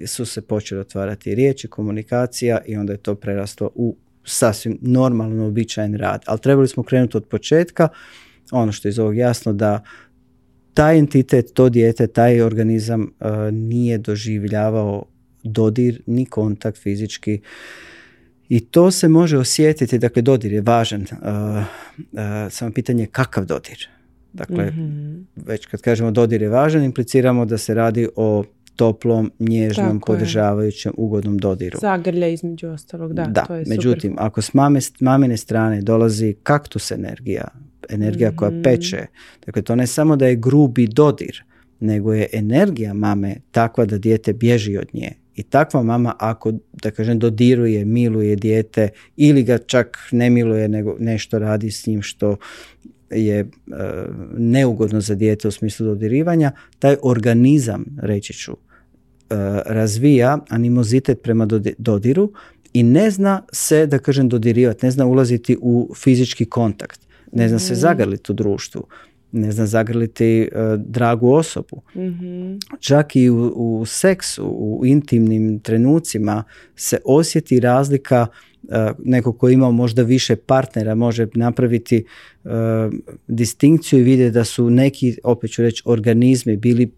su se počele otvarati riječi, komunikacija i onda je to preraslo u sasvim normalno običajen rad. Ali trebali smo krenuti od početka, ono što je iz ovog jasno da taj entitet, to dijete, taj organizam e, nije doživljavao dodir ni kontakt fizički i to se može osjetiti, dakle dodir je važan, e, e, samo pitanje kakav dodir. Dakle, mhm. već kad kažemo dodir je važan, impliciramo da se radi o toplom, nježnom, podržavajućem, ugodnom dodiru. Zagrlja između ostalog, da. da. To je međutim, ako s mame, mamine strane dolazi kaktus energija, energija koja mhm. peče, dakle to ne samo da je grubi dodir, nego je energija mame takva da dijete bježi od nje. I takva mama ako, da kažem, dodiruje, miluje dijete ili ga čak ne miluje, nego nešto radi s njim što je e, neugodno za dijete u smislu dodirivanja, taj organizam, reći ću, e, razvija animozitet prema dodiru i ne zna se, da kažem, dodirivati, ne zna ulaziti u fizički kontakt, ne zna se mhm. zagrliti u društvu ne znam, zagrliti e, dragu osobu. Mhm. Čak i u, seksu, u intimnim trenucima se osjeti razlika e, neko ko ima možda više partnera može napraviti e, distinkciju i vidjeti da su neki, opet ću reći, organizmi bili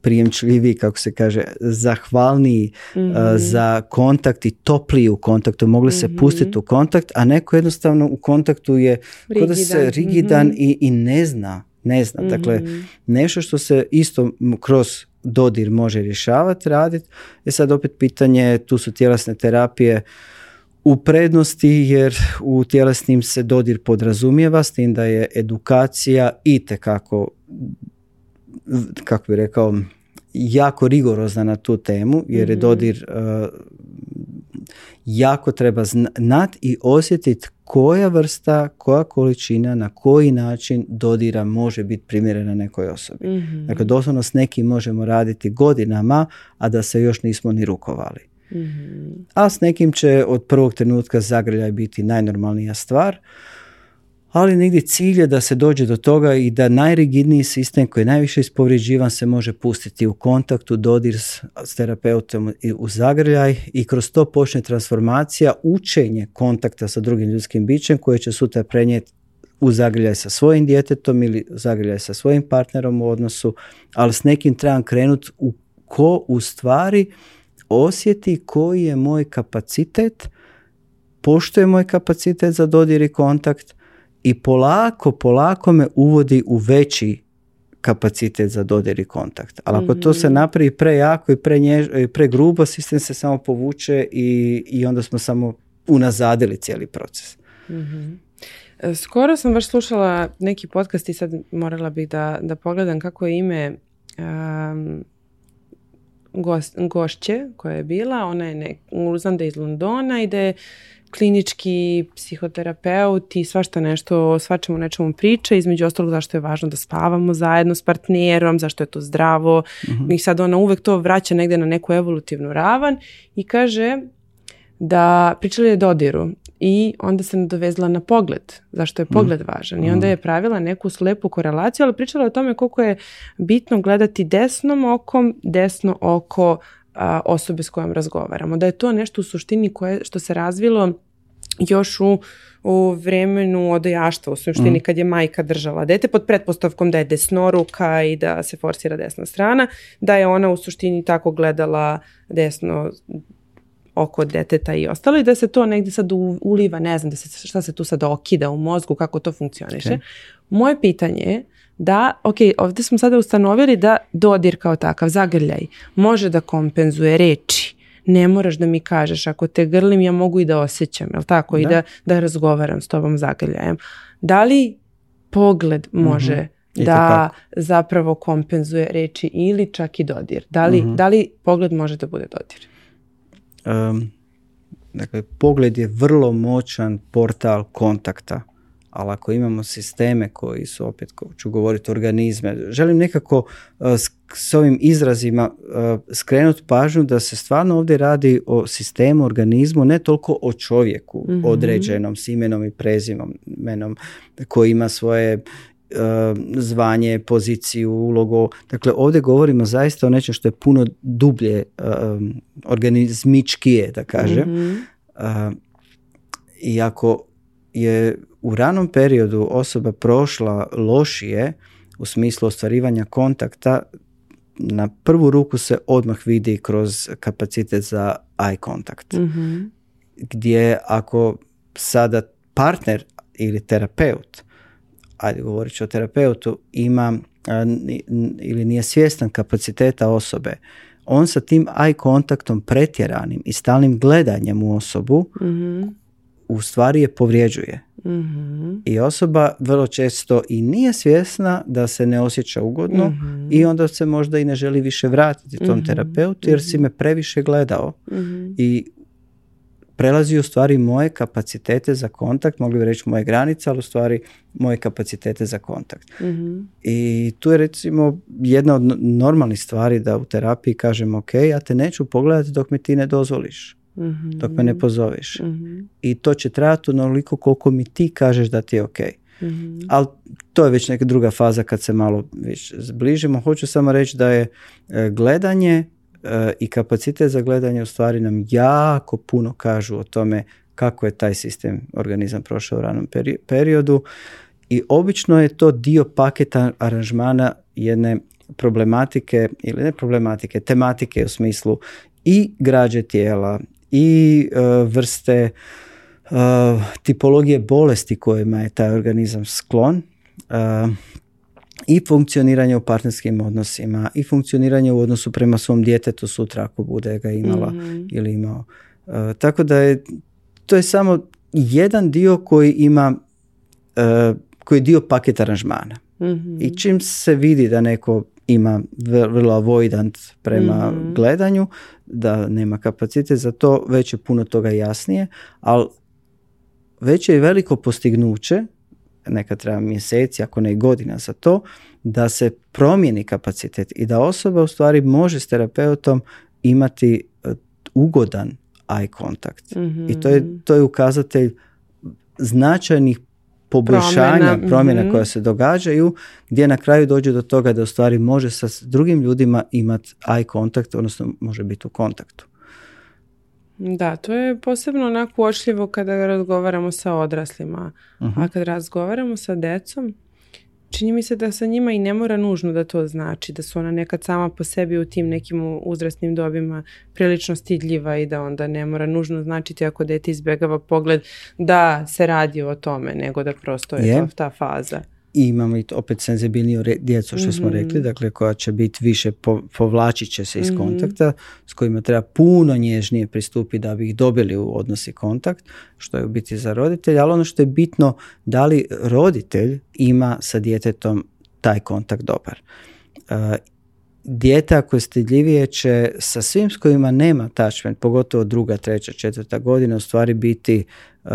prijemčljiviji, kako se kaže, zahvalniji mhm. za kontakt i topliji u kontaktu, mogli se mhm. pustiti u kontakt, a neko jednostavno u kontaktu je rigidan, da se rigidan i, i ne zna ne znam, Dakle, mhm. nešto što se isto kroz dodir može rješavati, raditi. E sad opet pitanje, tu su tjelesne terapije u prednosti jer u tjelesnim se dodir podrazumijeva s tim da je edukacija i kako kako bi rekao, jako rigorozna na tu temu jer je mhm. dodir e, jako treba znati i osjetiti koja vrsta, koja količina, na koji način dodira može biti primjerena nekoj osobi. Mm-hmm. Dakle, doslovno s nekim možemo raditi godinama, a da se još nismo ni rukovali. Mhm. A s nekim će od prvog trenutka zagrljaj biti najnormalnija stvar ali negdje cilj je da se dođe do toga i da najrigidniji sistem koji je najviše ispovređivan se može pustiti u kontaktu, dodir s, terapeutom i u zagrljaj i kroz to počne transformacija, učenje kontakta sa drugim ljudskim bićem koje će sutra prenijeti u zagrljaj sa svojim djetetom ili zagrljaj sa svojim partnerom u odnosu, ali s nekim trebam krenuti u ko u stvari osjeti koji je moj kapacitet, poštuje moj kapacitet za dodir i kontakt, i polako, polako me uvodi u veći kapacitet za dodir i kontakt. Ali ako to se mhm. napravi prejako i i pregrubo, sistem se samo povuče i, i onda smo samo unazadili cijeli proces. Mhm. E, skoro sam baš slušala neki podcast i sad morala bih da, da pogledam kako je ime gost, gošće koja je bila, ona je ne, da je iz Londona ide klinički psihoterapeut i svašta nešto, svačemu nečemu priča, između ostalog zašto je važno da spavamo zajedno s partnerom, zašto je to zdravo uh-huh. i sad ona uvek to vraća negde na neku evolutivnu ravan i kaže da pričali je dodiru i onda se nadovezla na pogled, zašto je mm. pogled važan. I onda mm. je pravila neku slepu korelaciju, ali pričala o tome koliko je bitno gledati desnom okom, desno oko osobe s kojom razgovaramo. Da je to nešto u suštini koje, što se razvilo još u, u vremenu odojaštva u suštini mm. kad je majka držala dete pod pretpostavkom da je desnoruka i da se forsira desna strana, da je ona u suštini tako gledala desno oko deteta i ostalo i da se to negdje sad uliva, ne znam da se, šta se tu sad okida u mozgu, kako to funkcioniše. Moje pitanje je da, ok, ovdje smo sada ustanovili da dodir kao takav, zagrljaj, može da kompenzuje reči. Ne moraš da mi kažeš, ako te grlim ja mogu i da osjećam, jel tako? I da, da razgovaram s tobom zagrljajem. Da li pogled mhm. može da zapravo kompenzuje reči ili čak i dodir. Da li, mhm. da li pogled može da bude dodir? um, dakle, pogled je vrlo moćan portal kontakta. Ali ako imamo sisteme koji su, opet ću govoriti, organizme, želim nekako eh, s ovim izrazima uh, eh, skrenuti pažnju da se stvarno ovdje radi o sistemu, organizmu, ne toliko o čovjeku mhm. određenom s imenom i prezimenom koji ima svoje E, zvanje, poziciju, ulogu. Dakle, ovdje govorimo zaista o nečem što je puno dublje, e, organizmičkije, da kažem. Mhm. E, I ako je u ranom periodu osoba prošla lošije u smislu ostvarivanja kontakta, na prvu ruku se odmah vidi kroz kapacitet za eye contact mm Gdje ako sada partner ili terapeut ajde govorit ću o terapeutu, ima ili nije svjestan kapaciteta osobe, on sa tim eye kontaktom pretjeranim i stalnim gledanjem u osobu mhm. u stvari je povrijeđuje. Mhm. I osoba vrlo često i nije svjesna da se ne osjeća ugodno mhm. i onda se možda i ne želi više vratiti tom terapeutu jer si me previše gledao. I prelazi u stvari moje kapacitete za kontakt, mogli bi reći moje granice, ali u stvari moje kapacitete za kontakt. Mhm. I tu je recimo jedna od normalnih stvari da u terapiji kažem ok, ja te neću pogledati dok mi ti ne dozvoliš. Mhm. Dok me ne pozoveš. Mhm. I to će trajati onoliko koliko mi ti kažeš da ti je ok. Ali to je već neka druga faza kad se malo već zbližimo. Hoću samo reći da je e, gledanje E, i kapacitet za gledanje u stvari nam jako puno kažu o tome kako je taj sistem organizam prošao u ranom periodu i obično je to dio paketa aranžmana jedne problematike ili ne problematike, tematike u smislu i građe tijela i e, vrste e, tipologije bolesti kojima je taj organizam sklon i funkcioniranje u partnerskim odnosima i funkcioniranje u odnosu prema svom djetetu sutra ako bude ga imala mhm. ili imao. E, tako da je to je samo jedan dio koji ima e, koji je dio paketa aranžmana. Mhm. I čim se vidi da neko ima vrlo avoidant prema mhm. gledanju, da nema kapacitet za to, već je puno toga jasnije, ali već je veliko postignuće nekad treba mjeseci, ako ne i godina za to, da se promijeni kapacitet i da osoba u stvari može s terapeutom imati e, ugodan eye contact. I to je, to je ukazatelj značajnih poboljšanja, promjena, mhm. koja se događaju, gdje na kraju dođe do toga da u stvari može sa drugim ljudima imati eye contact, odnosno može biti u kontaktu. Da, to je posebno onako uočljivo kada razgovaramo sa odraslima. Mhm. A kad razgovaramo sa decom, čini mi se da sa njima i ne mora nužno da to znači, da su ona nekad sama po sebi u tim nekim uzrasnim dobima prilično stidljiva i da onda ne mora nužno značiti ako dete izbjegava pogled da se radi o tome, nego da prosto je, ta faza i imamo opet senzibilniju djecu što smo mhm. rekli, dakle koja će biti više po, povlačit će se iz mhm. kontakta s kojima treba puno nježnije pristupiti da bi ih dobili u odnosi kontakt, što je u biti za roditelj, ali ono što je bitno da li roditelj ima sa djetetom taj kontakt dobar. E, dijete ako je stidljivije će sa svim s kojima nema attachment, pogotovo druga, treća, četvrta godina u stvari biti, uh,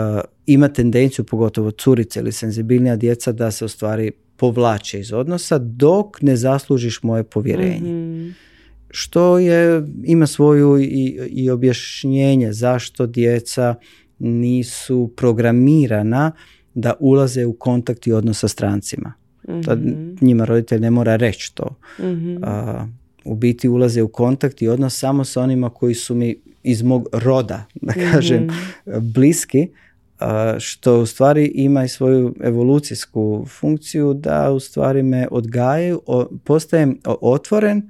ima tendenciju pogotovo curice ili senzibilnija djeca da se u stvari povlače iz odnosa dok ne zaslužiš moje povjerenje. Mhm. Što je, ima svoju i, i objašnjenje zašto djeca nisu programirana da ulaze u kontakt i odnos sa strancima da mhm. njima roditelj ne mora reći to. Mhm. u biti ulaze u kontakt i odnos samo sa onima koji su mi iz mog roda, [LAUGHS] da kažem, mhm. bliski, što u stvari ima i svoju evolucijsku funkciju da u stvari me odgajaju, postajem otvoren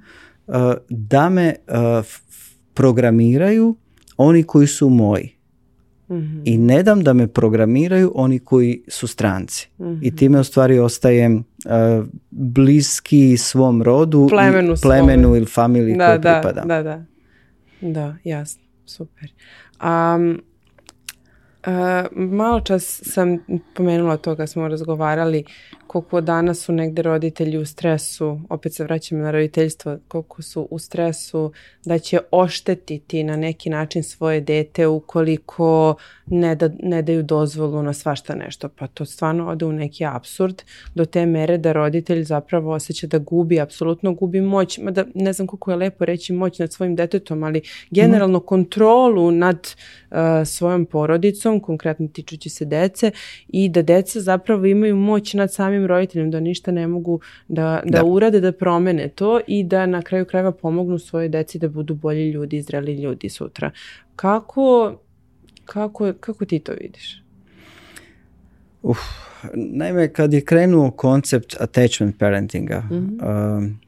da me programiraju oni koji su moji. Mhm. I ne dam da me programiraju oni koji su stranci. I mhm. time u stvari ostajem e, bliski svom rodu plemenu, i plemenu ili familiji da, kojoj da, pripadam. Da, da, da. jasno. Super. E, malo čas sam pomenula to smo razgovarali koliko danas su negde roditelji u stresu, opet se vraćam na roditeljstvo, koliko su u stresu da će oštetiti na neki način svoje dete ukoliko ne, ne daju dozvolu na svašta nešto. Pa to stvarno ode u neki absurd do te mere da roditelj zapravo osjeća da gubi, apsolutno gubi moć. Mada ne znam koliko je lepo reći moć nad svojim detetom, ali generalno mhm. kontrolu nad eh, svojom porodicom, konkretno tičući se dece i da djeca zapravo imaju moć nad samim svojim roditeljima da ništa ne mogu da, da, da, urade, da promene to i da na kraju krajeva pomognu svoje deci da budu bolji ljudi, zreli ljudi sutra. Kako, kako, kako ti to vidiš? Uf, naime, kad je krenuo koncept attachment parentinga, mhm. um,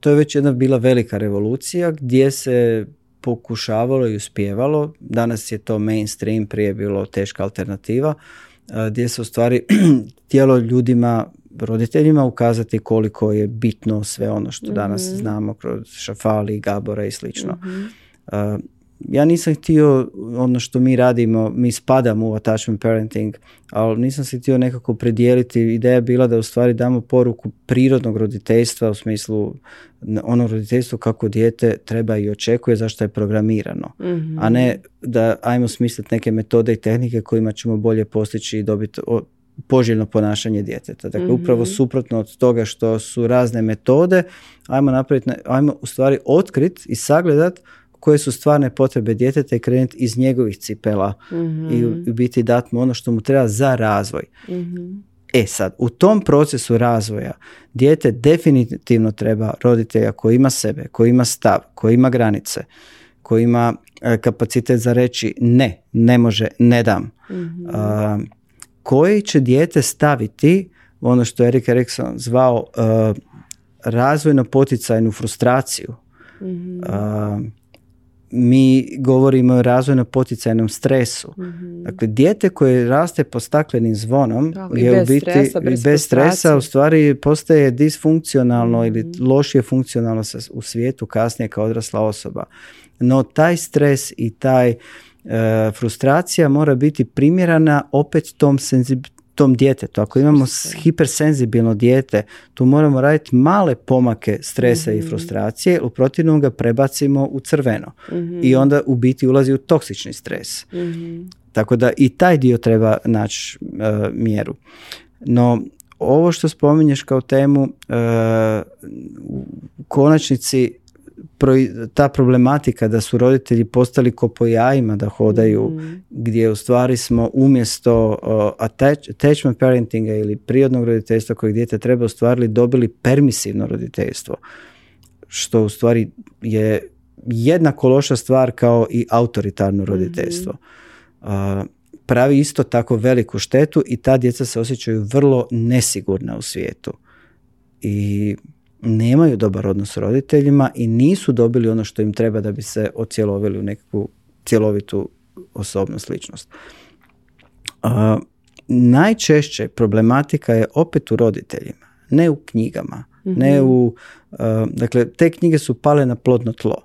to je već jedna bila velika revolucija gdje se pokušavalo i uspjevalo. Danas je to mainstream, prije je bilo teška alternativa gdje se u stvari tijelo [CLEARS THROAT] ljudima roditeljima ukazati koliko je bitno sve ono što danas mhm. znamo kroz šafali, gabora i slično. Mhm ja nisam htio ono što mi radimo, mi spadamo u attachment parenting, ali nisam se htio nekako predijeliti. Ideja je bila da u stvari damo poruku prirodnog roditeljstva u smislu ono roditeljstvo kako dijete treba i očekuje zašto je programirano, mhm. a ne da ajmo smisliti neke metode i tehnike kojima ćemo bolje postići i dobiti poželjno ponašanje djeteta. Dakle, mhm. upravo suprotno od toga što su razne metode, ajmo napraviti, ajmo u stvari otkrit i sagledat koje su stvarne potrebe djeteta i krenuti iz njegovih cipela i mhm. biti dati mu ono što mu treba za razvoj. mm E sad, u tom procesu razvoja dijete definitivno treba roditelja koji ima sebe, koji ima stav, koji ima granice, koji ima e, kapacitet za reći ne, ne može, ne dam. Mhm. koji će dijete staviti ono što je Erik Erikson zvao e, razvojno poticajnu frustraciju. mm mi govorimo o razvojno poticajnom stresu. Mhm. Dakle, dijete koje raste pod staklenim zvonom Tako, je bez u biti stresa, bez, stresa u stvari postaje disfunkcionalno mm-hmm. ili mhm. lošije funkcionalno u svijetu kasnije kao odrasla osoba. No taj stres i taj e, frustracija mora biti primjerana opet tom senzibilitetu tom djetetu. Ako imamo hipersenzibilno dijete, tu moramo raditi male pomake stresa i mhm. frustracije, u protivnom ga prebacimo u crveno. I mhm. onda u biti ulazi u toksični stres. Mhm. Tako da i taj dio treba naći e, mjeru. No, ovo što spominješ kao temu, e, u konačnici ta problematika da su roditelji postali ko po jajima da hodaju, mhm. gdje u stvari smo umjesto uh, attach, attachment parentinga ili prirodnog roditeljstva koje dijete treba ostvarili, dobili permisivno roditeljstvo. Što u stvari je jednako loša stvar kao i autoritarno mhm. roditeljstvo. pravi isto tako veliku štetu i ta djeca se osjećaju vrlo nesigurna u svijetu. I nemaju dobar odnos s roditeljima i nisu dobili ono što im treba da bi se ocjelovili u nekakvu cjelovitu osobnost, sličnost. najčešće problematika je opet u roditeljima, ne u knjigama, mhm. ne u, dakle te knjige su pale na plodno tlo,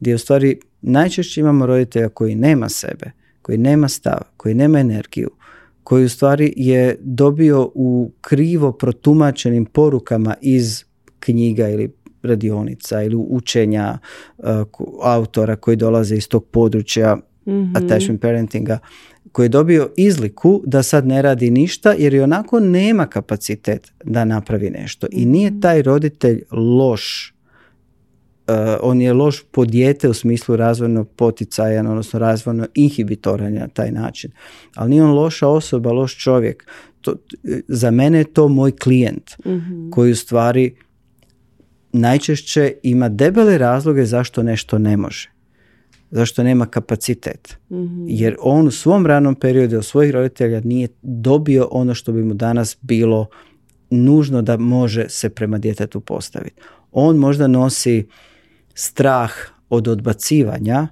gdje u stvari najčešće imamo roditelja koji nema sebe, koji nema stav, koji nema energiju, koji u stvari je dobio u krivo protumačenim porukama iz knjiga ili radionica ili učenja uh, autora koji dolaze iz tog područja mm attachment parentinga koji je dobio izliku da sad ne radi ništa jer i onako nema kapacitet da napravi nešto i nije mhm. taj roditelj loš uh, on je loš po dijete u smislu razvojno poticajan odnosno razvojno inhibitoran na taj način ali nije on loša osoba loš čovjek to, za mene je to moj klijent mhm. koji u stvari najčešće ima debele razloge zašto nešto ne može. Zašto nema kapacitet. Mhm. Jer on u svom ranom periodu od svojih roditelja nije dobio ono što bi mu danas bilo nužno da može se prema djetetu postaviti. On možda nosi strah od odbacivanja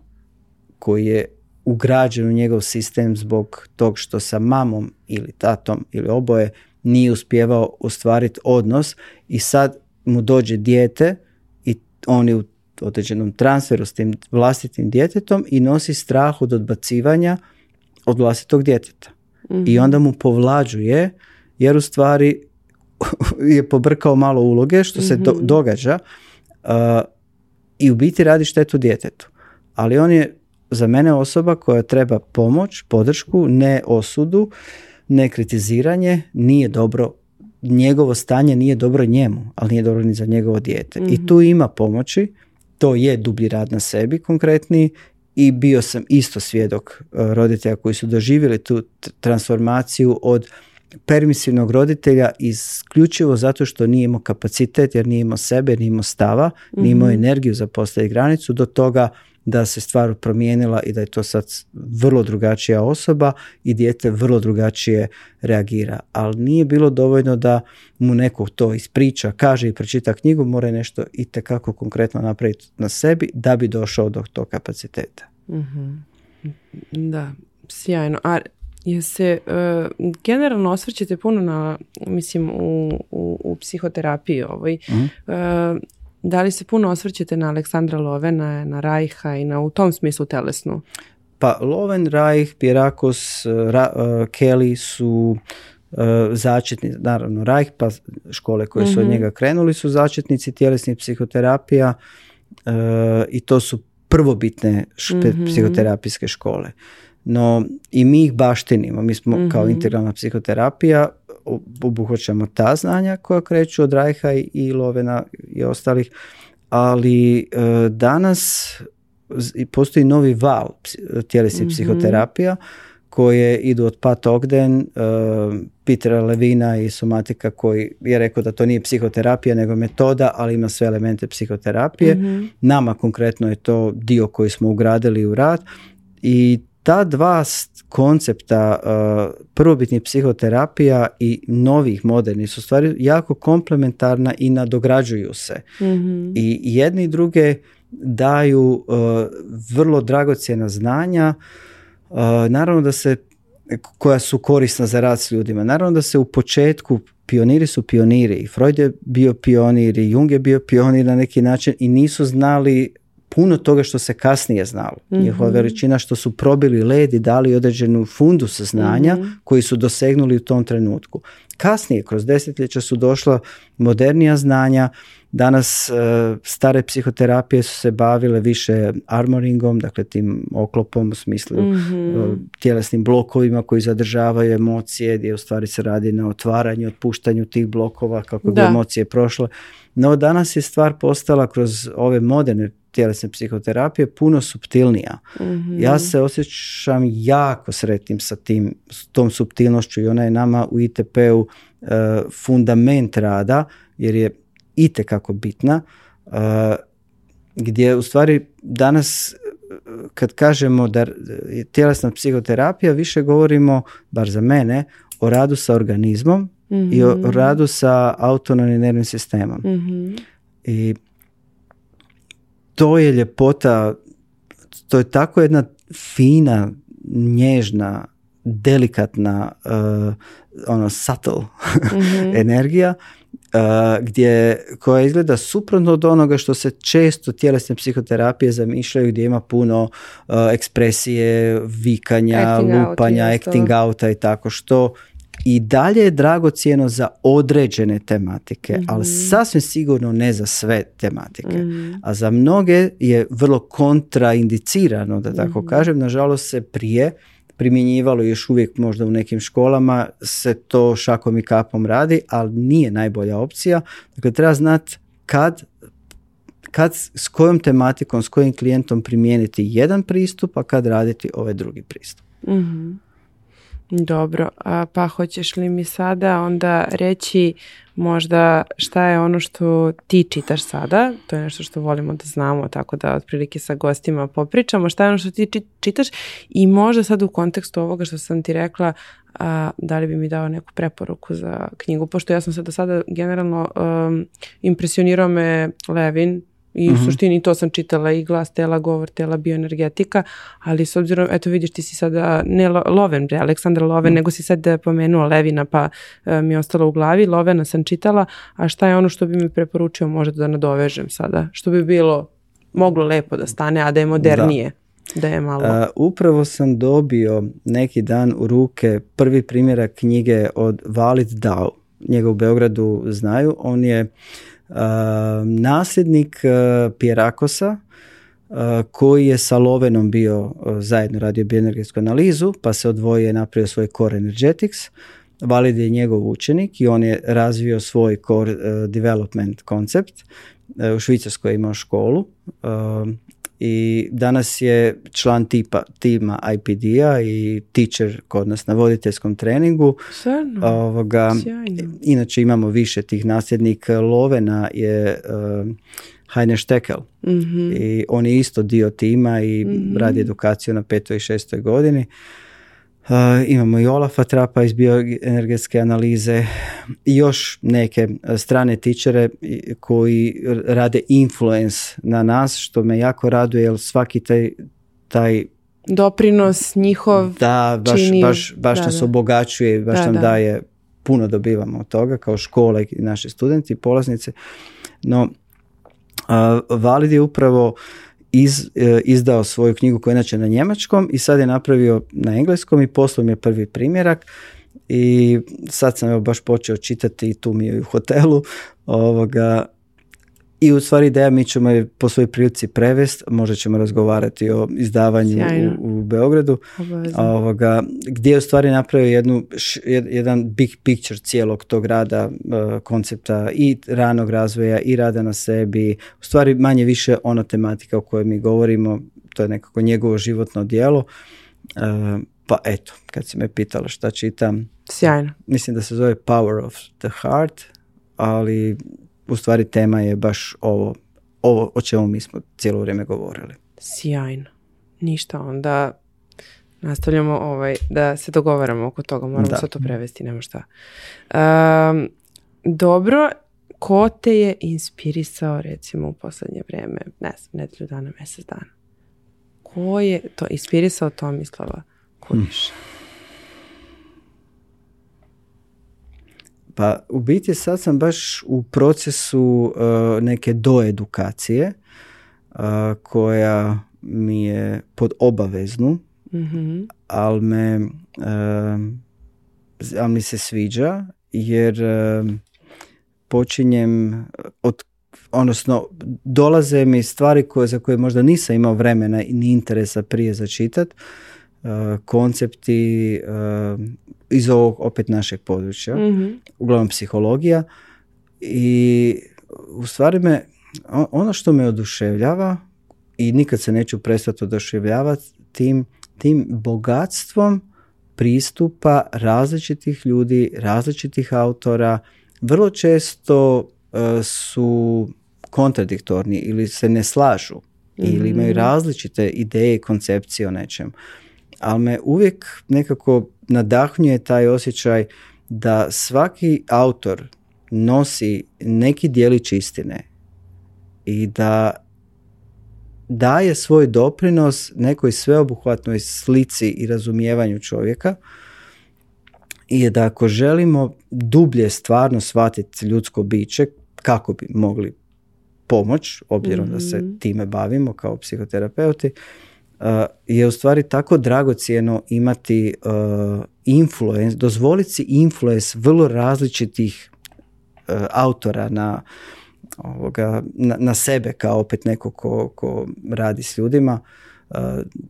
koji je ugrađen u njegov sistem zbog tog što sa mamom ili tatom ili oboje nije uspjevao ostvariti odnos i sad mu dođe dijete i on je u određenom transferu s tim vlastitim djetetom i nosi strah od odbacivanja od vlastitog djeteta. I mhm. onda mu povlađuje jer u stvari [LAUGHS] je pobrkao malo uloge što se mhm. događa i u biti radi štetu djetetu. Ali on je za mene osoba koja treba pomoć, podršku, ne osudu, ne kritiziranje, nije dobro njegovo stanje nije dobro njemu, ali nije dobro ni za njegovo dijete. I mhm. tu ima pomoći, to je dublji rad na sebi konkretniji i bio sam isto svjedok e, roditelja koji su doživjeli tu transformaciju od permisivnog roditelja isključivo zato što nije imao kapacitet jer nije imao sebe, nije imao stava, mm nije imao mhm. energiju za postaviti granicu do toga da se stvar promijenila i da je to sad vrlo drugačija osoba i dijete vrlo drugačije reagira. Ali nije bilo dovoljno da mu neko to ispriča, kaže i pročita knjigu, mora nešto i tekako konkretno napraviti na sebi da bi došao do tog kapaciteta. Mhm. Da, sjajno. A jer se e, generalno osvrćete puno na, mislim, u, psihoterapiji ovoj. Mhm. E, da li se puno osvrćete na Aleksandra Lovena, na Rajha i na u tom smislu telesnu? Pa Loven, Rajh, Pirakos, eh, Ra, eh, Kelly su eh, začetni, naravno Rajh, pa škole koje su od mhm. njega krenuli su začetnici tjelesnih psihoterapija i to su prvobitne mhm. psihoterapijske škole. No i mi ih baštinimo, mi smo mhm. kao integralna psihoterapija obuhvaćamo ta znanja koja kreću od Rajha i Lovena i ostalih, ali e, danas postoji novi val tjelesnih mm psihoterapija koje idu od Pat Ogden, uh, Levina i somatika koji je rekao da to nije psihoterapija nego metoda, ali ima sve elemente psihoterapije. Mhm. Nama konkretno je to dio koji smo ugradili u rad i ta dva koncepta uh, prvobitnih psihoterapija i novih modernih su stvari jako komplementarna i nadograđuju se. Mhm. I jedni i druge daju uh, vrlo dragocjena znanja. Uh, naravno da se koja su korisna za rad s ljudima. Naravno da se u početku pioniri su pioniri i Freud je bio pionir i Jung je bio pionir na neki način i nisu znali puno toga što se kasnije znalo. mm Njihova veličina što su probili led i dali određenu fundu saznanja mhm. koji su dosegnuli u tom trenutku. Kasnije, kroz desetljeća su došla modernija znanja, Danas e, stare psihoterapije su se bavile više armoringom, dakle tim oklopom u smislu mm tjelesnim blokovima koji zadržavaju emocije, gdje u stvari se radi na otvaranju, otpuštanju tih blokova kako bi emocije prošle. No danas je stvar postala kroz ove moderne tjelesne psihoterapije puno subtilnija mhm. Ja se osjećam jako sretnim sa tim, s tom subtilnošću i ona je nama u ITP-u e, fundament rada jer je itekako bitna e, gdje u stvari danas e, kad kažemo da je tjelesna psihoterapija više govorimo, bar za mene, o radu sa organizmom i o mhm. radu sa autonomnim nervnim sistemom. Mhm. I to je ljepota, to je tako jedna fina, nježna, delikatna, eh, ono, subtle mm [LAUGHS] energija eh, gdje, koja izgleda suprotno od onoga što se često tjelesne psihoterapije zamišljaju gdje ima puno eh, ekspresije, vikanja, lupanja, acting outa i tako što i dalje je dragocjeno za određene tematike, mm ali sasvim sigurno ne za sve tematike. Mhm. A za mnoge je vrlo kontraindicirano, da tako mhm. kažem. Nažalost se prije primjenjivalo još uvijek možda u nekim školama se to šakom i kapom radi, ali nije najbolja opcija. Dakle, treba znati kad kad s kojom tematikom, s kojim klijentom primijeniti jedan pristup, a kad raditi ovaj drugi pristup. Mhm. Dobro, pa hoćeš li mi sada onda reći možda šta je ono što ti čitaš sada, to je nešto što volimo da znamo, tako da otprilike sa gostima popričamo, šta je ono što ti čitaš i možda sad u kontekstu ovoga što sam ti rekla, a, da li bi mi dao neku preporuku za knjigu, pošto ja sam se do sada generalno um, impresionirao me Levin, i u mhm. suštini to sam čitala i glas tela, govor tela, bioenergetika, ali s obzirom, eto vidiš ti si sada, ne Loven Aleksandra Loven, mhm. nego si sad e, pomenuo Levina pa e, mi je ostalo u glavi, Lovena sam čitala, a šta je ono što bi mi preporučio možda da nadovežem sada, što bi bilo moglo lepo da stane, a da je modernije. Da. je malo. E, upravo sam dobio neki dan u ruke prvi primjerak knjige od Valid Dao. Njega u Beogradu znaju. On je Ehm, nasljednik e, Pierakosa e, koji je sa Lovenom bio e, zajedno radio bioenergetsku analizu, pa se odvojio i napravio svoj Core Energetics. Valid je njegov učenik i on je razvio svoj Core Development koncept. U Švicarskoj je imao školu ehm, i danas je član tipa, tima IPD-a i teacher kod nas na voditeljskom treningu. Ovoga, Inače imamo više tih nasljednika. Lovena je uh, Heine Štekel mhm. i on je isto dio tima i mhm. radi edukaciju na petoj i šestoj godini. Uh, imamo i Olafa Trapa iz bioenergetske analize i još neke e, strane tičere koji rade influence na nas što me jako raduje jer svaki taj, taj doprinos njihov da baš, čini... baš, baš da, nas da. obogaćuje baš nam daje puno dobivamo od toga kao škole i naši studenti i polaznice no uh, valid je upravo E, izdao svoju knjigu koja je inače na njemačkom i sad je napravio na engleskom i poslao mi je prvi primjerak i sad sam evo baš počeo čitati i tu mi je u hotelu ovoga i u stvari ideja mi ćemo je po svojoj prilici prevest, možda ćemo razgovarati o izdavanju u, u, Beogradu, ovoga, gdje je u stvari napravio jednu, jedan big picture cijelog tog rada, e, koncepta i ranog razvoja i rada na sebi, u stvari manje više ona tematika o kojoj mi govorimo, to je nekako njegovo životno djelo. E, pa eto, kad si me pitala šta čitam, Sjajno. mislim da se zove Power of the Heart, ali u stvari tema je baš ovo, ovo o čemu mi smo cijelo vrijeme govorili. Sjajno. Ništa onda nastavljamo ovaj, da se dogovaramo oko toga. Moramo sve to prevesti, nema šta. Um, dobro, ko te je inspirisao recimo u posljednje vrijeme, ne znam, nedelju dana, mjesec dana? Ko je to inspirisao Tomislava Kuriša? Pa u biti sad sam baš u procesu e, neke doedukacije e, koja mi je pod obaveznu, mhm. ali me e, ali mi se sviđa jer počinjem od odnosno dolaze mi stvari koje, za koje možda nisam imao vremena ni interesa prije začitati Eh, koncepti eh, iz ovog opet našeg područja, mhm. uglavnom psihologija i u stvari me, ono što me oduševljava i nikad se neću prestati oduševljavati tim, tim bogatstvom pristupa različitih ljudi, različitih autora, vrlo često eh, su kontradiktorni ili se ne slažu ili mhm. imaju različite ideje i koncepcije o nečem ali me uvijek nekako nadahnjuje taj osjećaj da svaki autor nosi neki dijelić istine i da daje svoj doprinos nekoj sveobuhvatnoj slici i razumijevanju čovjeka i da ako želimo dublje stvarno shvatiti ljudsko biće kako bi mogli pomoć, obzirom da se mhm. time bavimo kao psihoterapeuti, Eh, je u stvari tako dragocijeno imati eh, influence, dozvoliti si influence vrlo različitih eh, autora na, ovoga, na, sebe kao opet neko ko, ko radi s ljudima.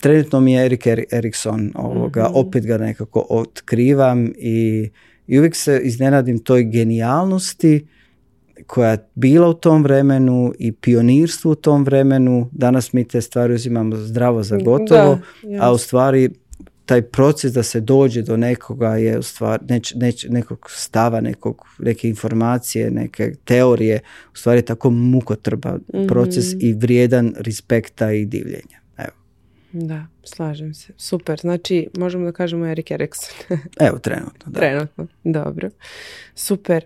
trenutno mi je Erik Erikson ovoga, mhm. opet ga nekako otkrivam i, i uvijek se iznenadim toj genijalnosti koja je bila u tom vremenu i pionirstvo u tom vremenu, danas mi te stvari uzimamo zdravo za gotovo, a u stvari taj proces da se dođe do nekoga je u stvari neč, nekog stava, nekog, neke informacije, neke teorije, u stvari tako mukotrba mm proces i vrijedan respekta i divljenja. Evo. Da, slažem se. Super. Znači, možemo da kažemo Erik Erikson. Evo, trenutno. Da. Trenutno, dobro. Super.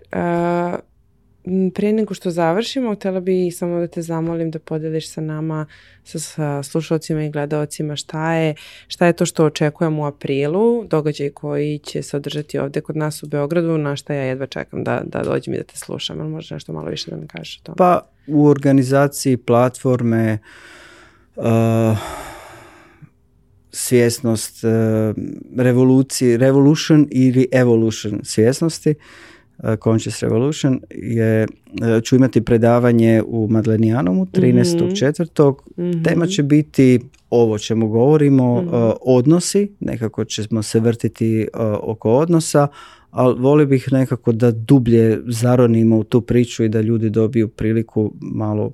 Prije nego što završimo, htjela bi samo da te zamolim da podeliš sa nama, sa, sa slušalcima i gledalcima šta je, šta je to što očekujem u aprilu, događaj koji će se održati ovdje kod nas u Beogradu, na šta ja jedva čekam da, da dođem i da te slušam, ali možeš nešto malo više da mi kažeš o tome? Pa u organizaciji platforme eh, svjesnost uh, revolucije, revolution ili evolution svjesnosti Eh, Conscious Revolution je, eh, ću imati predavanje u Madlenijanomu 13.4. Mm-hmm. Mhm. Tema će biti ovo čemu govorimo, mhm. eh, odnosi, nekako ćemo se vrtiti oko odnosa, ali volio bih nekako da dublje zaronimo u tu priču i da ljudi dobiju priliku malo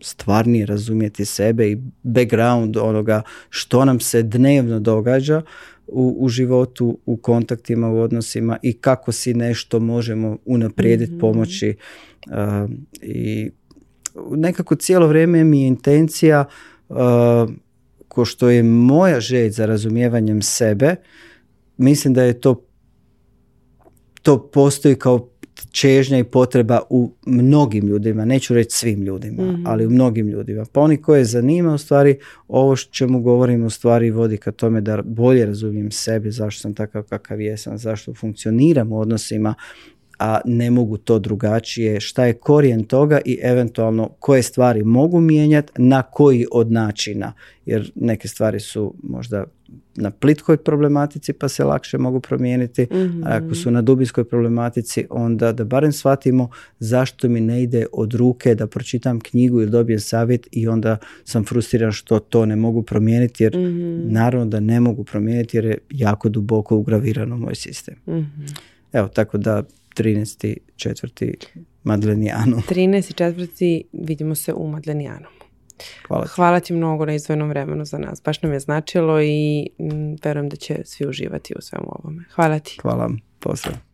stvarnije razumjeti sebe i background onoga što nam se dnevno događa u, u životu, u kontaktima, u odnosima i kako si nešto možemo unaprijediti, mhm. pomoći. I nekako cijelo vrijeme mi je intencija, ko što je moja želj za razumijevanjem sebe, mislim da je to to postoji kao čežnja i potreba u mnogim ljudima, neću reći svim ljudima, mhm. ali u mnogim ljudima. Pa oni koje zanima u stvari, ovo što čemu govorim u stvari vodi ka tome da bolje razumijem sebe, zašto sam takav kakav jesam, zašto funkcioniram u odnosima a ne mogu to drugačije, šta je korijen toga i eventualno koje stvari mogu mijenjati, na koji od načina, jer neke stvari su možda na plitkoj problematici pa se lakše mogu promijeniti, a ako mhm. su na dubinskoj problematici onda da barem shvatimo zašto mi ne ide od ruke da pročitam knjigu ili dobijem savjet i onda sam frustriran što to ne mogu promijeniti jer mhm. naravno da ne mogu promijeniti jer je jako duboko ugravirano moj sistem. Mhm. Evo tako da 13.4. Madlenijanu. 13.4. vidimo se u Madlenijanu. Hvala ti. Hvala ti mnogo na izvojnom vremenu za nas. Baš nam je značilo i mm, verujem da će svi uživati u svemu ovome. Hvala ti. Hvala. Pozdrav.